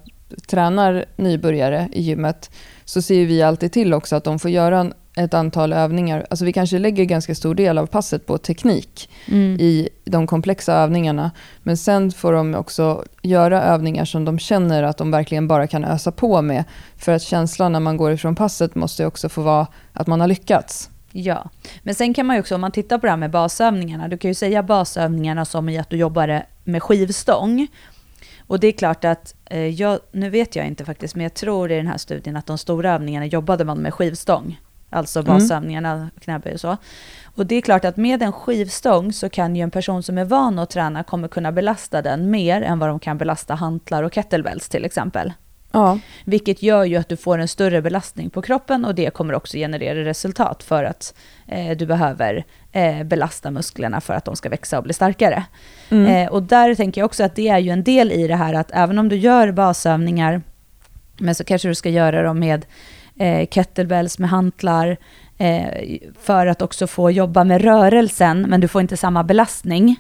tränar nybörjare i gymmet så ser vi alltid till också att de får göra en- ett antal övningar. Alltså vi kanske lägger ganska stor del av passet på teknik i de komplexa övningarna. Men sen får de också göra övningar som de känner att de verkligen bara kan ösa på med. För att känslan när man går ifrån passet måste också få vara att man har lyckats. Ja, men sen kan man ju också, om man tittar på det här med basövningarna, du kan ju säga basövningarna som i att du jobbar med skivstång. Och det är klart att, eh, jag, nu vet jag inte faktiskt, men jag tror i den här studien att de stora övningarna jobbade man med skivstång. Alltså Mm. basövningarna, knäböj och så. Och det är klart att med en skivstång så kan ju en person som är van att träna kommer kunna belasta den mer än vad de kan belasta hantlar och kettlebells till exempel. Ja, Vilket gör ju att du får en större belastning på kroppen och det kommer också generera resultat för att eh, du behöver eh, belasta musklerna för att de ska växa och bli starkare. mm. Eh, och där tänker jag också att det är ju en del i det här att även om du gör basövningar, men så kanske du ska göra dem med eh, kettlebells, med hantlar, eh, för att också få jobba med rörelsen, men du får inte samma belastning.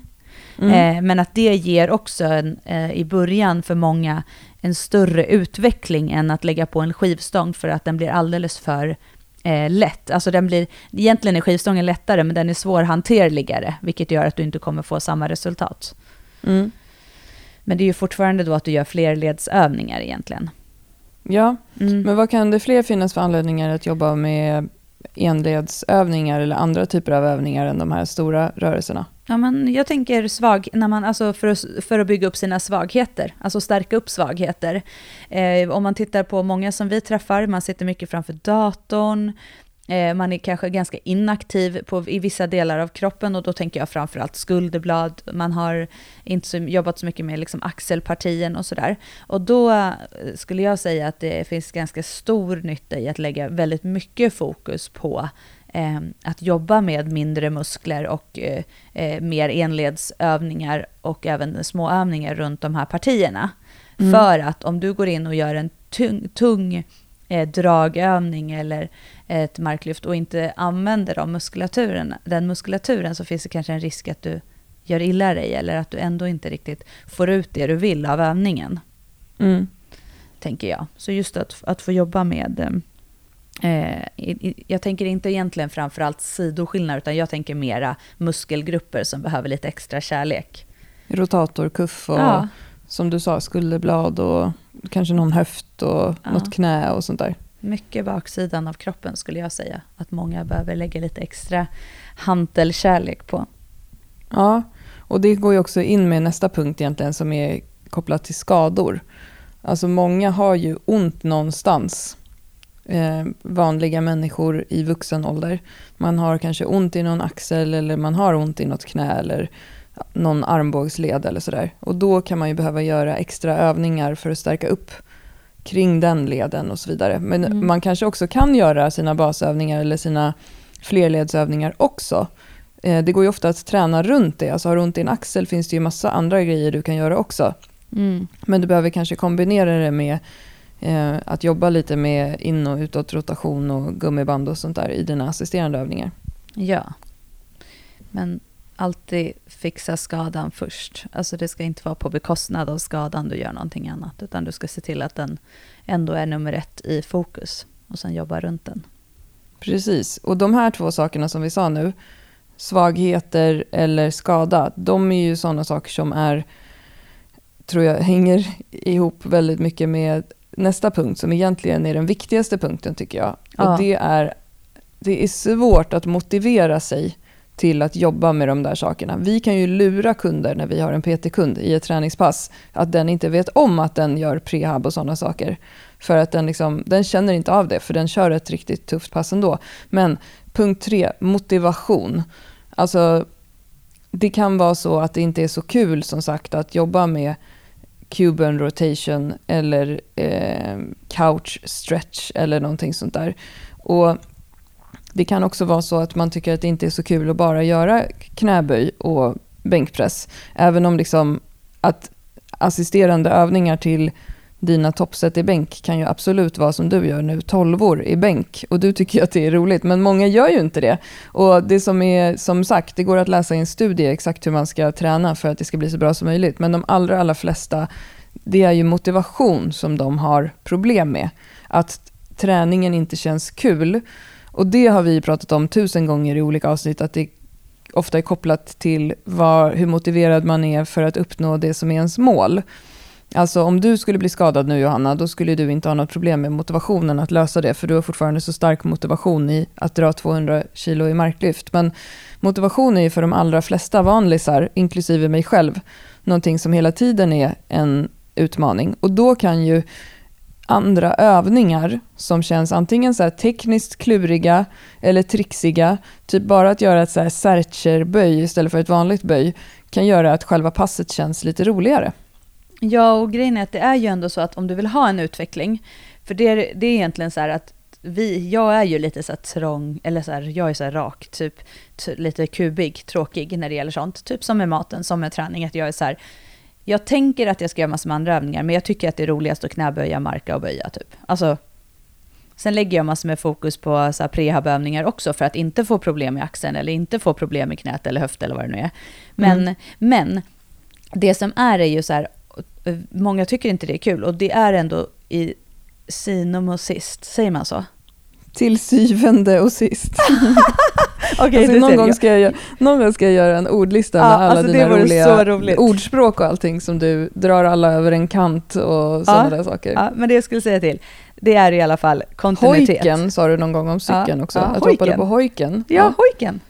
Mm. Eh, men att det ger också en, eh, i början för många en större utveckling än att lägga på en skivstång för att den blir alldeles för eh, lätt. Alltså den blir, egentligen är skivstången lättare men den är svårhanterligare, vilket gör att du inte kommer få samma resultat. Mm. Men det är ju fortfarande då att du gör flerledsövningar egentligen. Ja, Mm. men vad kan det fler finnas för anledningar att jobba med enledsövningar eller andra typer av övningar än de här stora rörelserna? Ja, men jag tänker svag, när man, alltså för, att, för att bygga upp sina svagheter, alltså stärka upp svagheter. Eh, om man tittar på många som vi träffar, man sitter mycket framför datorn, man är kanske ganska inaktiv på, i vissa delar av kroppen och då tänker jag framförallt skulderblad, man har inte så, jobbat så mycket med liksom axelpartien och sådär. Och då eh, skulle jag säga att det finns ganska stor nytta i att lägga väldigt mycket fokus på eh, att jobba med mindre muskler och eh, eh, mer enledsövningar och även småövningar runt de här partierna. Mm. För att om du går in och gör en tung, tung eh, dragövning eller ett marklyft och inte använder de muskulaturen, den muskulaturen så finns det kanske en risk att du gör illa dig eller att du ändå inte riktigt får ut det du vill av övningen Mm. tänker jag. Så just att, att få jobba med... Eh, i, jag tänker inte egentligen framförallt sidoskillnader, utan jag tänker mera muskelgrupper som behöver lite extra kärlek. Rotator, kuff och Ja, som du sa skulderblad och kanske någon höft och Ja. något knä och sånt där mycket baksidan av kroppen skulle jag säga. Att många behöver lägga lite extra hantelkärlek på. Ja, och det går ju också in med nästa punkt egentligen som är kopplat till skador. Alltså många har ju ont någonstans. Eh, vanliga människor i vuxen ålder. Man har kanske ont i någon axel eller man har ont i något knä eller någon armbågsled eller sådär. Och då kan man ju behöva göra extra övningar för att stärka upp kring den leden och så vidare. Men Mm. man kanske också kan göra sina basövningar eller sina flerledsövningar också. Eh, Det går ju ofta att träna runt det. Alltså har du ont i en axel finns det ju massa andra grejer du kan göra också. Mm. Men du behöver kanske kombinera det med eh, att jobba lite med in och utåtrotation och gummiband och sånt där i dina assisterande övningar. Ja. Men alltid fixa skadan först. Alltså det ska inte vara på bekostnad av skadan du gör någonting annat. Utan du ska se till att den ändå är nummer ett i fokus. Och sen jobba runt den. Precis, och de här två sakerna som vi sa nu, svagheter eller skada, de är ju sådana saker som är, tror jag, hänger ihop väldigt mycket med nästa punkt som egentligen är den viktigaste punkten tycker jag. Ja. Och det är, det är svårt att motivera sig till att jobba med de där sakerna. Vi kan ju lura kunder när vi har en PT-kund i ett träningspass, att den inte vet om att den gör prehab och sådana saker. För att den, liksom, den känner inte av det, för den kör ett riktigt tufft pass ändå. Men punkt tre, motivation. Alltså, det kan vara så att det inte är så kul som sagt att jobba med Cuban rotation eller eh, couch stretch eller någonting sånt där. Och det kan också vara så att man tycker att det inte är så kul att bara göra knäböj och bänkpress. Även om liksom att assisterande övningar till dina toppset i bänk kan ju absolut vara som du gör nu, tolvor i bänk. Och du tycker att det är roligt, men många gör ju inte det. Och det som är, som sagt, det går att läsa i en studie exakt hur man ska träna för att det ska bli så bra som möjligt. Men de allra, allra flesta, det är ju motivation som de har problem med. Att träningen inte känns kul. Och det har vi pratat om tusen gånger i olika avsnitt, att det ofta är kopplat till var, hur motiverad man är för att uppnå det som är ens mål. Alltså om du skulle bli skadad nu Johanna, då skulle du inte ha något problem med motivationen att lösa det, för du har fortfarande så stark motivation i att dra 200 kilo i marklyft. Men motivation är ju för de allra flesta vanlisar, inklusive mig själv, någonting som hela tiden är en utmaning. Och då kan ju andra övningar som känns antingen så tekniskt kluriga eller trixiga, typ bara att göra ett så här searcher-böj istället för ett vanligt böj, kan göra att själva passet känns lite roligare. Ja, och grejen är att det är ju ändå så att om du vill ha en utveckling, för det är, det är egentligen så här att vi, jag är ju lite så här trång, eller så här, jag är så här rak, typ lite kubig, tråkig när det gäller sånt. Typ som med maten, som med träning, att jag är så här, jag tänker att jag ska göra massor med andra övningar, men jag tycker att det är roligast att knäböja, marka och böja typ. Alltså, sen lägger jag massor med fokus på så här prehabövningar också för att inte få problem i axeln eller inte få problem i knät eller höft eller vad det nu är. Men, mm. men det som är är ju så här, många tycker inte det är kul och det är ändå i sinum och sist, säger man så? Till syvende och sist. okay, alltså, någon, gång ska jag, någon gång ska jag göra en ordlista ja, med alla alltså dina roliga ordspråk och allting som du drar alla över en kant och sådana ja, där saker. Ja, men det jag skulle säga till, det är i alla fall kontinuitet. Hojken sa du någon gång om cykeln också, att du hoppade på hojken. Ja, hojken.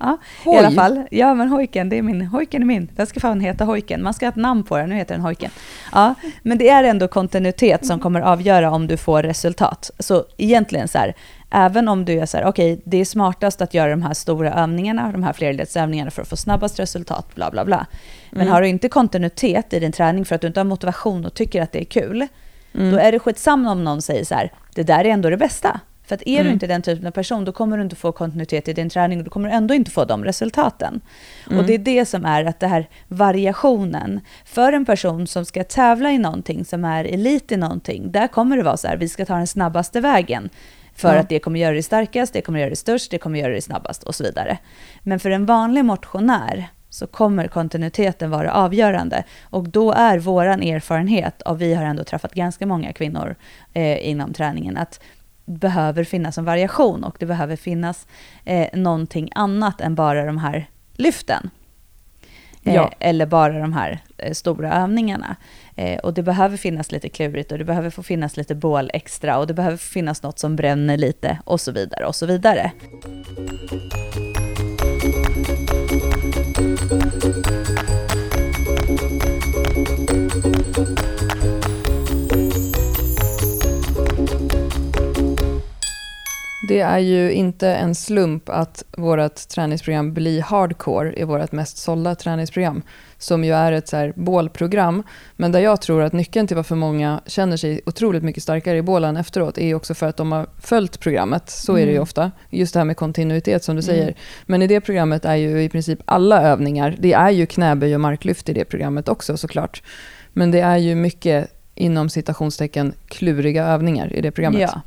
Ja, i alla fall. Ja, men hojken, det är min. Hojken är min. Den ska fan heta hojken. Man ska ha ett namn på den, nu heter den hojken. Ja, men det är ändå kontinuitet som kommer avgöra om du får resultat. Så egentligen så här, även om du är så här, okej, okay, det är smartast att göra de här stora övningarna, de här flerledsövningarna för att få snabbast resultat, bla bla bla. Men mm. har du inte kontinuitet i din träning för att du inte har motivation och tycker att det är kul, mm. då är det skitsamma om någon säger så här, det där är ändå det bästa. För att är mm. du inte den typen av person, då kommer du inte få kontinuitet i din träning och då kommer du ändå inte få de resultaten. Mm. Och det är det som är att det här variationen, för en person som ska tävla i någonting, som är elit i någonting, där kommer det vara så här, vi ska ta den snabbaste vägen. För ja. att det kommer göra dig starkast, det kommer göra dig störst, det kommer göra dig snabbast och så vidare. Men för en vanlig motionär så kommer kontinuiteten vara avgörande. Och då är vår erfarenhet, och vi har ändå träffat ganska många kvinnor eh, inom träningen, att behöver finnas en variation och det behöver finnas eh, någonting annat än bara de här lyften. Eh, ja. Eller bara de här eh, stora övningarna. Eh, och det behöver finnas lite klurigt och det behöver få finnas lite bål extra och det behöver finnas något som bränner lite och så vidare och så vidare. Det är ju inte en slump att vårt träningsprogram Bli Hardcore är vårt mest sålda träningsprogram. Som ju är ett så här bålprogram. Men där jag tror att nyckeln till varför många känner sig otroligt mycket starkare i bålen efteråt är också för att de har följt programmet. Så är det ju mm. ofta. Just det här med kontinuitet som du säger. Mm. Men i det programmet är ju i princip alla övningar, det är ju knäböj och marklyft i det programmet också såklart. Men det är ju mycket inom citationstecken kluriga övningar i det programmet. Ja,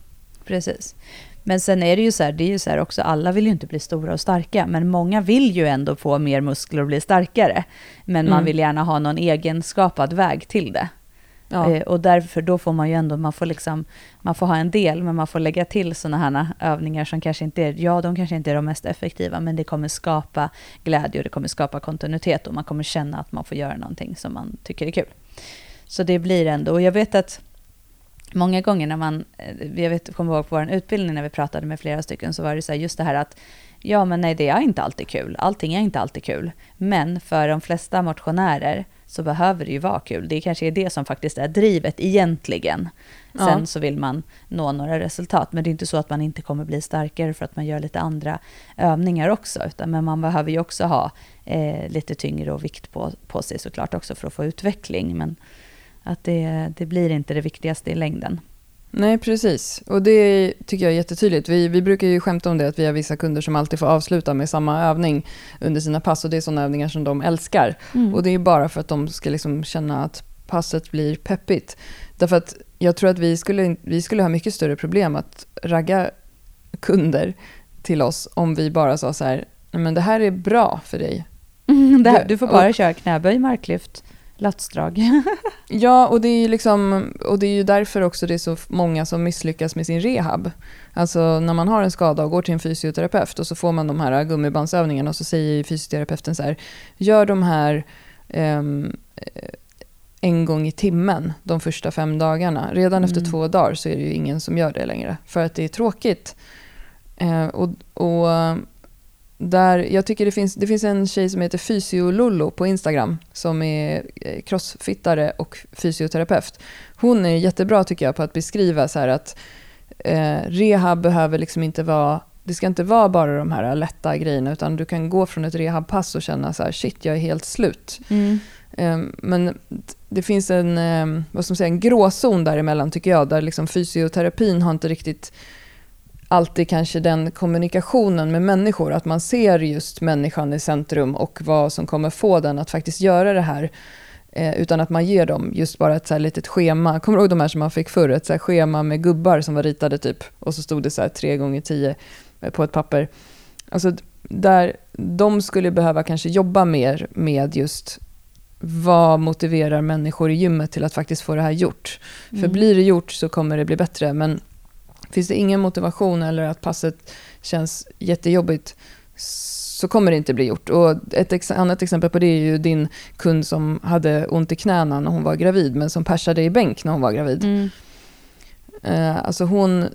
precis. Men sen är det ju så här, det är ju så här också, alla vill ju inte bli stora och starka, men många vill ju ändå få mer muskler och bli starkare. Men man mm. vill gärna ha någon egenskapad väg till det. Ja. Eh, och därför då får man ju ändå, man får liksom, man får ha en del, men man får lägga till sådana här övningar som kanske inte är, ja de kanske inte är de mest effektiva, men det kommer skapa glädje och det kommer skapa kontinuitet och man kommer känna att man får göra någonting som man tycker är kul. Så det blir ändå, och jag vet att många gånger när man, eh, jag vet, kommer ihåg på vår utbildning när vi pratade med flera stycken, så var det så här, just det här att ja men nej det är inte alltid kul, allting är inte alltid kul. Men för de flesta motionärer så behöver det ju vara kul. Det kanske är det som faktiskt är drivet egentligen. Sen Ja. så vill man nå några resultat, men det är inte så att man inte kommer bli starkare för att man gör lite andra övningar också, utan men man behöver ju också ha eh, lite tyngre och vikt på, på sig såklart också för att få utveckling, men att det, det blir inte det viktigaste i längden. Nej, precis. Och det tycker jag är jättetydligt. Vi, vi brukar ju skämta om det att vi har vissa kunder som alltid får avsluta med samma övning under sina pass och det är sådana övningar som de älskar. Och det är bara för att de ska liksom känna att passet blir peppigt. Därför att jag tror att vi skulle, vi skulle ha mycket större problem att ragga kunder till oss om vi bara sa så här, "Nej, men det här är bra för dig. Det här, du får bara köra knäböj, marklyft, latsdrag. Ja, och det är ju liksom, och det är ju därför också det är så många som misslyckas med sin rehab. Alltså när man har en skada och går till en fysioterapeut och så får man de här gummibandsövningarna och så säger fysioterapeuten så här, gör de här ehm, eh, en gång i timmen de första fem dagarna. Redan efter Mm. två dagar så är det ju ingen som gör det längre, för att det är tråkigt. Eh, och, och där, jag tycker det finns, det finns en tjej som heter Fysiolollo på Instagram som är eh, crossfittare och fysioterapeut. Hon är jättebra tycker jag på att beskriva så här att eh, rehab behöver liksom inte vara det ska inte vara bara de här lätta grejerna utan du kan gå från ett rehabpass och känna så här shit jag är helt slut. Eh, Men det finns en, eh, vad ska man säga, en gråzon däremellan tycker jag där liksom fysioterapin har inte riktigt alltid kanske den kommunikationen med människor, att man ser just människan i centrum och vad som kommer få den att faktiskt göra det här. Eh, utan att man ger dem just bara ett så här litet schema. Kommer du ihåg de här som man fick förr? Ett så schema med gubbar som var ritade typ. Och så stod det så här 3 gånger 10 på ett papper. Alltså där, de skulle behöva kanske jobba mer med just vad motiverar människor i gymmet till att faktiskt få det här gjort. För Mm. blir det gjort så kommer det bli bättre. Men finns det ingen motivation eller att passet känns jättejobbigt så kommer det inte bli gjort. Och ett ex- annat exempel på det är ju din kund som hade ont i knäna när hon var gravid men som persade i bänk när hon var gravid. Mm. Eh, alltså hon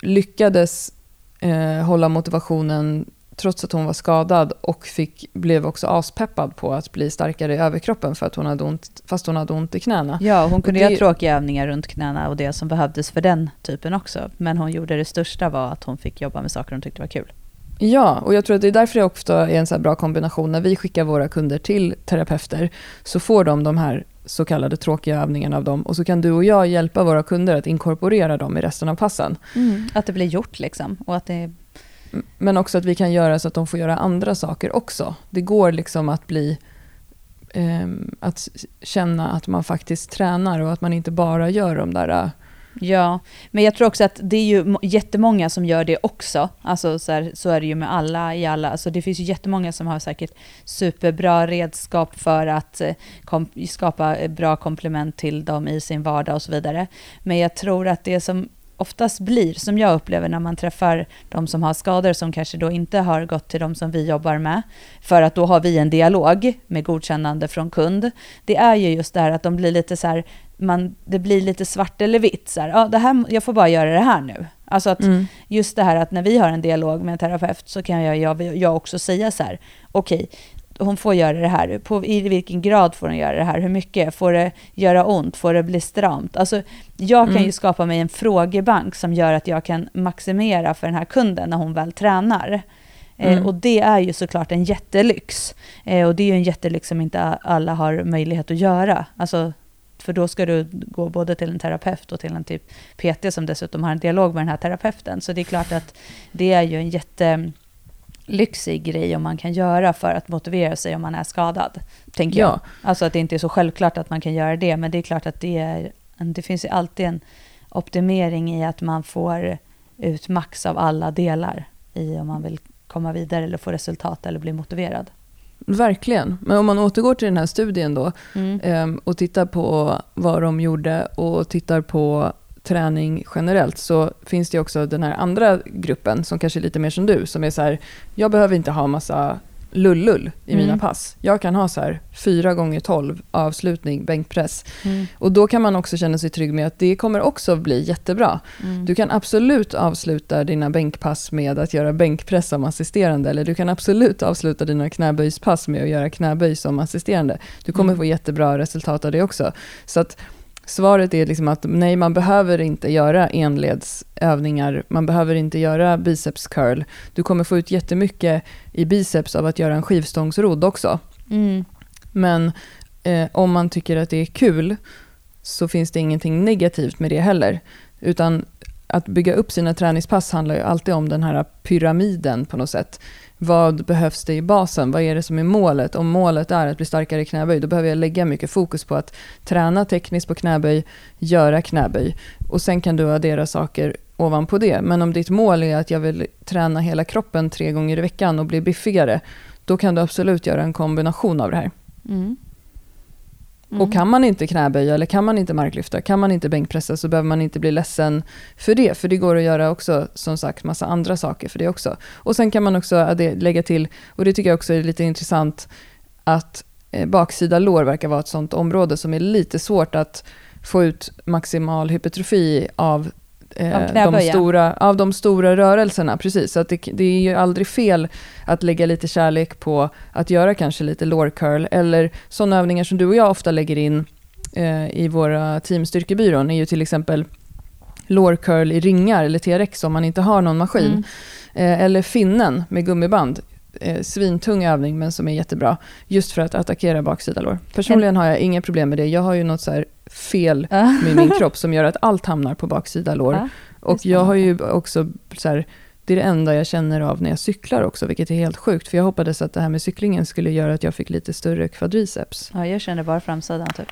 lyckades eh, hålla motivationen trots att hon var skadad och fick, blev också aspeppad på att bli starkare i överkroppen för att hon hade ont, fast hon hade ont i knäna. Ja, hon kunde det- göra tråkiga övningar runt knäna och det som behövdes för den typen också. Men hon gjorde det största var att hon fick jobba med saker hon tyckte var kul. Ja, och jag tror att det är därför det ofta är en så här bra kombination. När vi skickar våra kunder till terapeuter så får de de här så kallade tråkiga övningarna av dem och så kan du och jag hjälpa våra kunder att inkorporera dem i resten av passen. Att det blir gjort liksom. Och att det, men också att vi kan göra så att de får göra andra saker också. Det går liksom att bli eh, att känna att man faktiskt tränar och att man inte bara gör de där äh, ja, men jag tror också att det är ju jättemånga som gör det också. Alltså så, här, så är det ju med alla i alla. Alltså det finns ju jättemånga som har säkert superbra redskap för att eh, skapa bra komplement till dem i sin vardag och så vidare. Men jag tror att det som oftast blir, som jag upplever när man träffar de som har skador som kanske då inte har gått till de som vi jobbar med, för att då har vi en dialog med godkännande från kund. Det är ju just det här att de blir lite så här, man, det blir lite svart eller vitt. Så här, ja, det här, jag får bara göra det här nu. Alltså att mm. just det här att när vi har en dialog med en terapeut så kan jag, jag, jag också säga så här, okej, hon får göra det här. På, I vilken grad får hon göra det här? Hur mycket? Får det göra ont? Får det bli stramt? Alltså, jag kan Mm. ju skapa mig en frågebank som gör att jag kan maximera för den här kunden när hon väl tränar. Eh, Mm. och det är ju såklart en jättelyx. Eh, och det är ju en jättelyx som inte alla har möjlighet att göra. Alltså, för då ska du gå både till en terapeut och till en typ PT som dessutom har en dialog med den här terapeuten. Så det är klart att det är ju en jättelyxig grej om man kan göra för att motivera sig om man är skadad. Tänker jag. Ja, Alltså att det inte är så självklart att man kan göra det, men det är klart att det, är, det finns ju alltid en optimering i att man får ut max av alla delar i om man vill komma vidare eller få resultat eller bli motiverad. verkligen. Men om man återgår till den här studien då ehm, och tittar på vad de gjorde och tittar på träning generellt så finns det också den här andra gruppen som kanske är lite mer som du som är så här, jag behöver inte ha massa lullull i mina Mm. pass. Jag kan ha så här 4 gånger 12 avslutning bänkpress. Mm. Och då kan man också känna sig trygg med att det kommer också bli jättebra. Mm. Du kan absolut avsluta dina bänkpass med att göra bänkpress som assisterande. Eller du kan absolut avsluta dina knäböjspass med att göra knäböj som assisterande. Du kommer Mm. få jättebra resultat av det också. Så att svaret är liksom att nej, man behöver inte göra enledsövningar. Man behöver inte göra biceps curl. Du kommer få ut jättemycket i biceps av att göra en skivstångsrodd också. Mm. Men eh, om man tycker att det är kul så finns det ingenting negativt med det heller. Utan att bygga upp sina träningspass handlar ju alltid om den här pyramiden på något sätt. Vad behövs det i basen? Vad är det som är målet? Om målet är att bli starkare i knäböj, då behöver jag lägga mycket fokus på att träna tekniskt på knäböj, göra knäböj. Och sen kan du addera saker ovanpå det. Men om ditt mål är att jag vill träna hela kroppen tre gånger i veckan och bli biffigare, då kan du absolut göra en kombination av det här. Mm. Och kan man inte knäböja eller kan man inte marklyfta, kan man inte bänkpressa så behöver man inte bli ledsen för det. För det går att göra också, som sagt, massa andra saker för det också. Och sen kan man också lägga till, och det tycker jag också är lite intressant, att eh, baksida lår verkar vara ett sånt område som är lite svårt att få ut maximal hypertrofi av eh, Av de, stora, av de stora rörelserna. Precis, så att det, det är ju aldrig fel att lägga lite kärlek på att göra kanske lite lår curl eller sådana övningar som du och jag ofta lägger in eh, i våra teamstyrkebyrån är ju till exempel lår curl i ringar eller TRX om man inte har någon maskin. Mm. Eh, eller finnen med gummiband. Eh, svintung övning men som är jättebra just för att attackera baksida lår. Personligen har jag inga problem med det. Jag har ju något så här fel med min kropp som gör att allt hamnar på baksida lår. Och jag har ju också så här, det är det enda jag känner av när jag cyklar också, vilket är helt sjukt. För jag hoppades att det här med cyklingen skulle göra att jag fick lite större kvadriceps. ja, jag känner bara framsidan typ.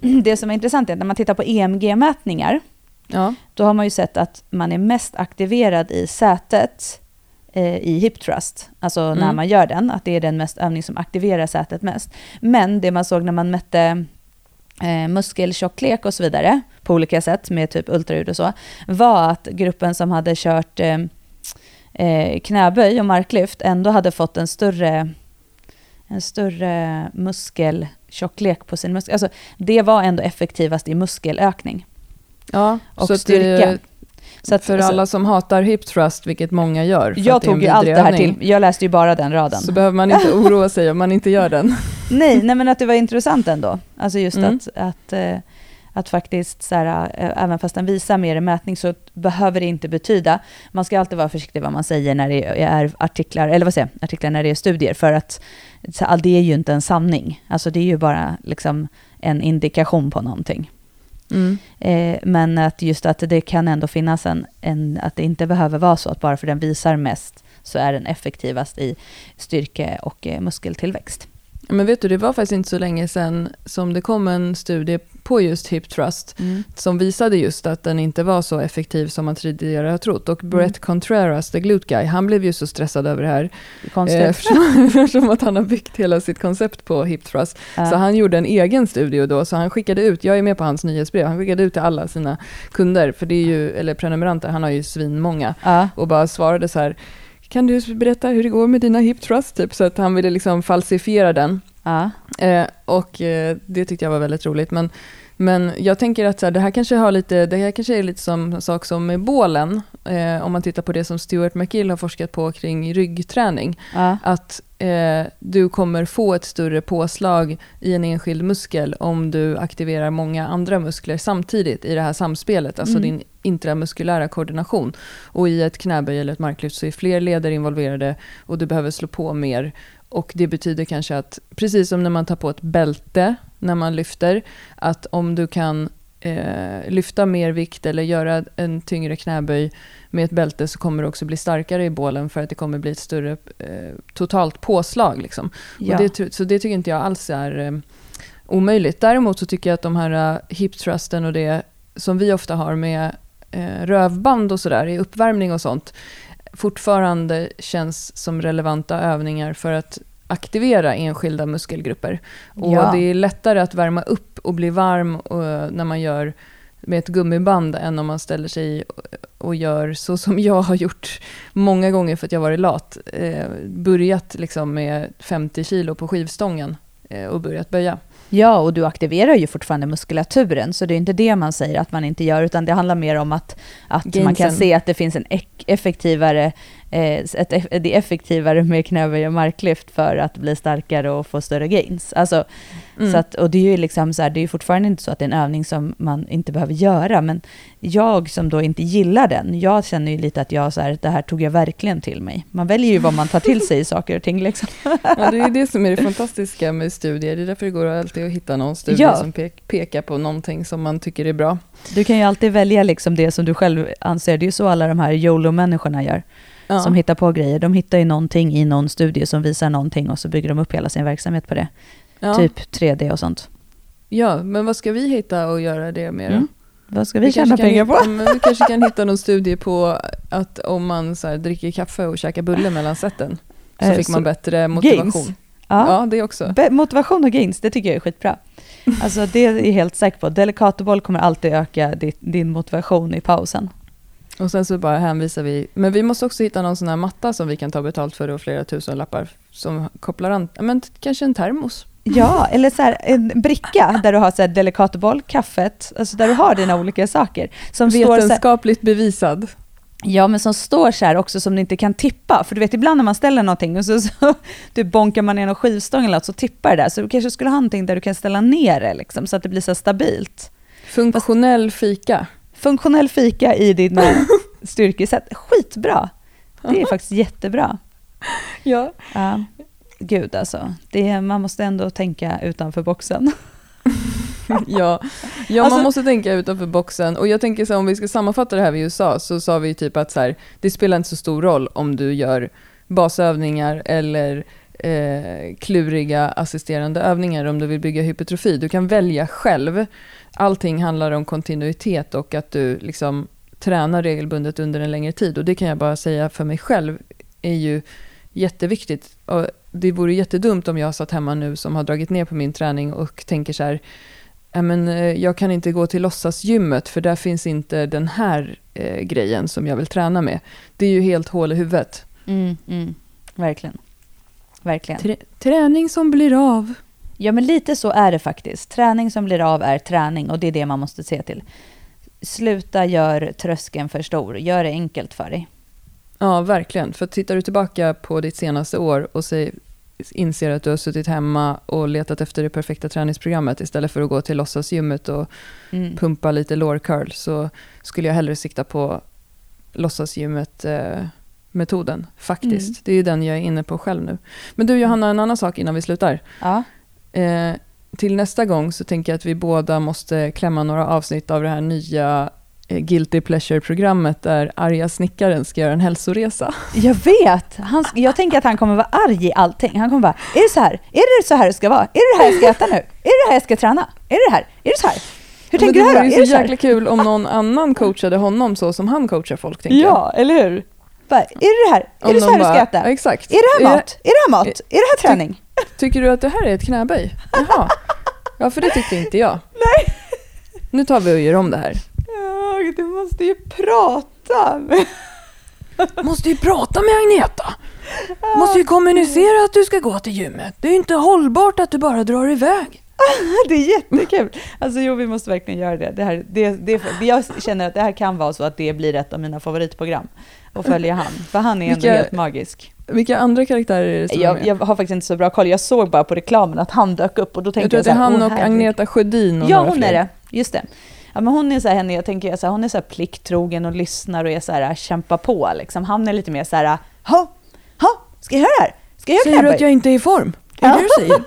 Det som är intressant är att när man tittar på EMG-mätningar, Ja, då har man ju sett att man är mest aktiverad i sätet i hip thrust, alltså när Mm. man gör den, att det är den mest övning som aktiverar sätet mest. Men det man såg när man mätte eh, muskeltjocklek och så vidare på olika sätt med typ ultraljud och så, var att gruppen som hade kört eh, eh, knäböj och marklyft ändå hade fått en större, en större muskeltjocklek på sin muskel. Alltså, det var ändå effektivast i muskelökning ja och så styrka. Det, Så att, för alltså, alla som hatar hip thrust, vilket många gör, jag tog ju allt det här till, jag läste ju bara den raden. Så behöver man inte oroa sig om man inte gör den. Nej, nej, men att det var intressant ändå. Alltså just Mm. att, att, eh, att faktiskt, så här, eh, även fast den visar mer i mätning så behöver det inte betyda, man ska alltid vara försiktig vad man säger när det är artiklar, eller vad säger artiklar när det är studier, för att så, all- det är ju inte en sanning. Alltså det är ju bara liksom en indikation på någonting. Mm. Eh, men att just att det kan ändå finnas en, en, att det inte behöver vara så att bara för den visar mest så är den effektivast i styrke och eh, muskeltillväxt. Men vet du, det var faktiskt inte så länge sedan som det kom en studie på just hip thrust som visade just att den inte var så effektiv som man tidigare har trott. Och Brett Contreras, the glute guy, han blev ju så stressad över det här. Konstigt. Eh, eftersom, eftersom att han har byggt hela sitt koncept på hip thrust. Ja. Så han gjorde en egen studie då, så han skickade ut, jag är med på hans nyhetsbrev, han skickade ut till alla sina kunder, för det är ju, eller prenumeranter, han har ju svinmånga, ja. och bara svarade så här, kan du berätta hur det går med dina hip thrust? Typ, så att han ville liksom falsifiera den. Ja. Eh, och eh, det tyckte jag var väldigt roligt. Men, men jag tänker att så här, det här kanske har lite, det här kanske är lite som sak som med bålen. Eh, om man tittar på det som Stuart McGill har forskat på kring ryggträning. Ja. Att eh, du kommer få ett större påslag i en enskild muskel om du aktiverar många andra muskler samtidigt i det här samspelet. Alltså Mm. din intramuskulära koordination. Och i ett knäböj eller ett marklyft så är fler leder involverade och du behöver slå på mer. Och det betyder kanske att, precis som när man tar på ett bälte när man lyfter, att om du kan eh, lyfta mer vikt eller göra en tyngre knäböj med ett bälte så kommer du också bli starkare i bålen för att det kommer bli ett större eh, totalt påslag. Liksom. Ja. Det, så det tycker inte jag alls är eh, omöjligt. Däremot så tycker jag att de här eh, hip thrusten och det som vi ofta har med eh, rövband och sådär i uppvärmning och sånt fortfarande känns som relevanta övningar för att aktivera enskilda muskelgrupper. Och Ja. det är lättare att värma upp och bli varm eh, när man gör med ett gummiband än om man ställer sig och gör så som jag har gjort många gånger för att jag varit lat. Eh, börjat liksom med 50 kilo på skivstången eh, och börjat böja. Ja, och du aktiverar ju fortfarande muskulaturen, så det är inte det man säger att man inte gör, utan det handlar mer om att, att man kan se att det finns en effektivare Eh, ett, det är effektivare med knäböj och marklyft för att bli starkare och få större gains. Alltså, mm. så att, och det är ju liksom så här, det är fortfarande inte så att det är en övning som man inte behöver göra, men jag som då inte gillar den, jag känner ju lite att jag så här, det här tog jag verkligen till mig. Man väljer ju vad man tar till sig i saker och ting. Liksom. Ja, det är det som är det fantastiska med studier. Det är därför det går alltid att hitta någon studie ja. som pekar på någonting som man tycker är bra. Du kan ju alltid välja liksom det som du själv anser. Det är ju så alla de här YOLO-människorna gör ja. som hittar på grejer. De hittar ju någonting i någon studie som visar någonting och så bygger de upp hela sin verksamhet på det. Ja. Typ 3D och sånt. Ja, men vad ska vi hitta och göra det med mm. Vad ska vi, vi tjäna pengar på? Hitta, vi kanske kan hitta någon studie på att om man så här, dricker kaffe och käkar bulle mellan sätten så eh, fick man bättre motivation. Gains. Ja, ja, det också. Be motivation och gains, det tycker jag är skitbra. Alltså det är jag helt säker på. Delicatoboll kommer alltid öka din motivation i pausen. Och sen så bara hänvisar vi, men vi måste också hitta någon sån här matta som vi kan ta betalt för och flera tusen lappar som kopplar an, men kanske en termos. Ja, eller så här, en bricka där du har så här delikatboll, kaffet, alltså där du har dina olika saker. Som Vetenskapligt står här, bevisad. Ja, men som står så här också som du inte kan tippa. För du vet, ibland när man ställer någonting och så, så du bonkar man ner någon skivstång eller något så tippar det där. Så du kanske skulle ha någonting där du kan ställa ner det liksom, så att det blir så stabilt. Funktionell fika funktionell fika i din styrkesätt. Skitbra! Det är faktiskt jättebra. Ja. ja. Gud alltså, det, man måste ändå tänka utanför boxen. ja, ja alltså, man måste tänka utanför boxen. Och jag tänker så här, om vi ska sammanfatta det här vi sa, så sa vi typ att så här, det spelar inte så stor roll om du gör basövningar eller eh, kluriga assisterande övningar om du vill bygga hypertrofi. Du kan välja själv allting handlar om kontinuitet och att du liksom tränar regelbundet under en längre tid. Och det kan jag bara säga för mig själv är ju jätteviktigt. Och det vore jättedumt om jag satt hemma nu som har dragit ner på min träning och tänker så här, men, eh, jag kan inte gå till låtsasgymmet för där finns inte den här eh, grejen som jag vill träna med. Det är ju helt hål i huvudet. Mm, mm. Verkligen. Verkligen. Trä träning som blir av. Ja, men lite så är det faktiskt. Träning som blir av är träning och det är det man måste se till. Sluta gör tröskeln för stor. Gör det enkelt för dig. Ja, verkligen. För tittar du tillbaka på ditt senaste år och säger, inser att du har suttit hemma och letat efter det perfekta träningsprogrammet istället för att gå till låtsasgymmet och mm. pumpa lite lår curl så skulle jag hellre sikta på låtsasgymmet eh, metoden faktiskt. Mm. Det är ju den jag är inne på själv nu. Men du Johanna, en annan sak innan vi slutar. Ja. Eh, till nästa gång så tänker jag att vi båda måste klämma några avsnitt av det här nya Guilty Pleasure-programmet där arga snickaren ska göra en hälsoresa. Jag vet! Han, jag tänker att han kommer vara arg i allting. Han kommer bara, är det så här? Är det så här det ska vara? Är det det här jag ska äta nu? Är det här jag ska träna? Är det det här? Är det så här? Hur tänker du här? Det vore så jäkla kul om någon annan coachade honom så som han coachar folk. Tänker ja, eller hur? Bara, är det det här? Är det så här bara, du ska äta? Exakt. Är det här mat? Är det här mat? Är det här träning? Tycker du att det här är ett knäböj? Jaha. Ja, för det tyckte inte jag. Nej. Nu tar vi och gör om det här. Ja, du måste ju prata med... Måste ju prata med Agneta. Måste ju kommunicera att du ska gå till gymmet. Det är inte hållbart att du bara drar iväg. Det är jättekul. Alltså jo, vi måste verkligen göra det. det, här, det, det jag känner att det här kan vara så att det blir ett av mina favoritprogram. Att följa han. För han är ändå Vilka... helt magisk. Vilka andra karaktärer är det som jag, är jag har faktiskt inte så bra koll. Jag såg bara på reklamen att han dök upp och då tänkte jag, jag att det är han och Agneta Sjödin och Ja, hon fler. är det. Just det. Ja, men hon är så här, henne, jag tänker så här, hon är så här plikttrogen och lyssnar och är så här, kämpar på liksom. Han är lite mer så här, ha, ha, ska jag göra det här? Ska jag säger du att jag inte är i form? Är ja. det du säger?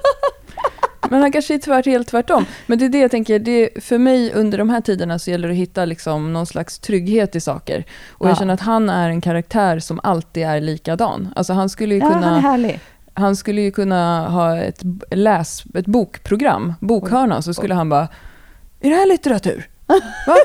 Men han kanske är tvärt, helt tvärtom. Men det är det jag tänker, det, för mig under de här tiderna så gäller det att hitta liksom någon slags trygghet i saker. Och ja. jag känner att han är en karaktär som alltid är likadan. Alltså han skulle ju kunna... Ja, han är härlig. Han skulle ju kunna ha ett, läs, ett bokprogram, bokhörna, så skulle han bara Är det här litteratur? Va?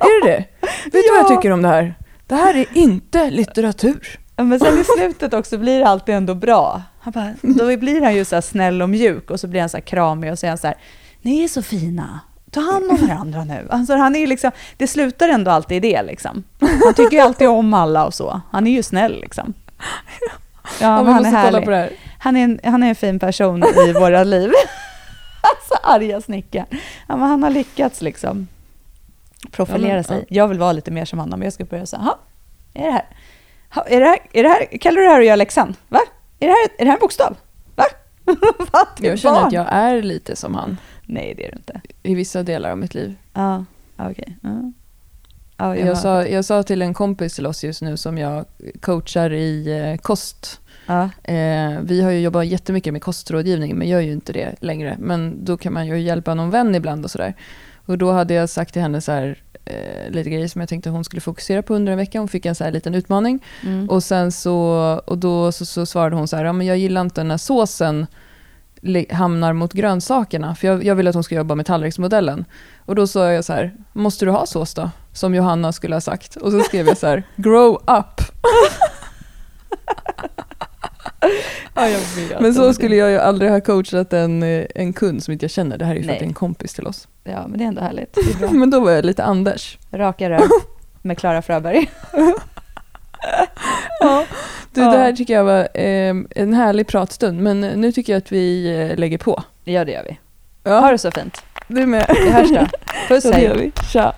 är det det? Vet du ja. vad jag tycker om det här? Det här är inte litteratur. Men sen i slutet också blir det alltid ändå bra. Han bara, då blir han ju så snäll och mjuk och så blir han så här kramig och så är han så här, ni är så fina. ta hand om varandra nu. Alltså han är liksom, det slutar ändå alltid i det liksom. Han tycker ju alltid om alla och så. Han är ju snäll liksom. Ja, han är härlig. på det här. Han är, en, han är en fin person i våra liv. alltså arga snickaren. Han har lyckats liksom profilera Ja, men, sig. ja. Jag vill vara lite mer som honom. Jag ska börja säga, "Ha, är det här? Ha, är det här, är det här? Kallar du det här att göra läxan? Va? Är det här, är det här en bokstav? Va? Va? Det är Jag känner barn. att jag är lite som han Nej, det är du inte. i vissa delar av mitt liv. Ja, okej. Ja. Ja, Jag, har- sa, jag sa till en kompis till oss just nu som jag coachar i eh, kost. Eh, vi har ju jobbat jättemycket med kostrådgivning, men gör ju inte det längre. Men då kan man ju hjälpa någon vän ibland och sådär. Och då hade jag sagt till henne så här, eh, lite grejer som jag tänkte hon skulle fokusera på under en vecka. Hon fick en så här liten utmaning. Mm. Och sen så, och då så, så svarade hon så här, ja men jag gillar inte när såsen hamnar mot grönsakerna. För jag, jag vill att hon ska jobba med tallriksmodellen. Och då sa jag så här, måste du ha sås då? Som Johanna skulle ha sagt. Och så skrev jag så här, grow up. ja, jag vet. Men så skulle jag ju aldrig ha coachat en, eh, en kund som inte jag känner. Det här är ju för Nej. att det är en kompis till oss. Ja, men det är ändå härligt. Är. Men då var jag lite Anders. Raka rör med Klara Fröberg. Ja. Du, det här tycker jag var eh, en härlig pratstund. Men nu tycker jag att vi eh, lägger på. Ja, det gör vi. Ja, Ha det så fint. du med. Vi hörs då. Puss, hej. Tja.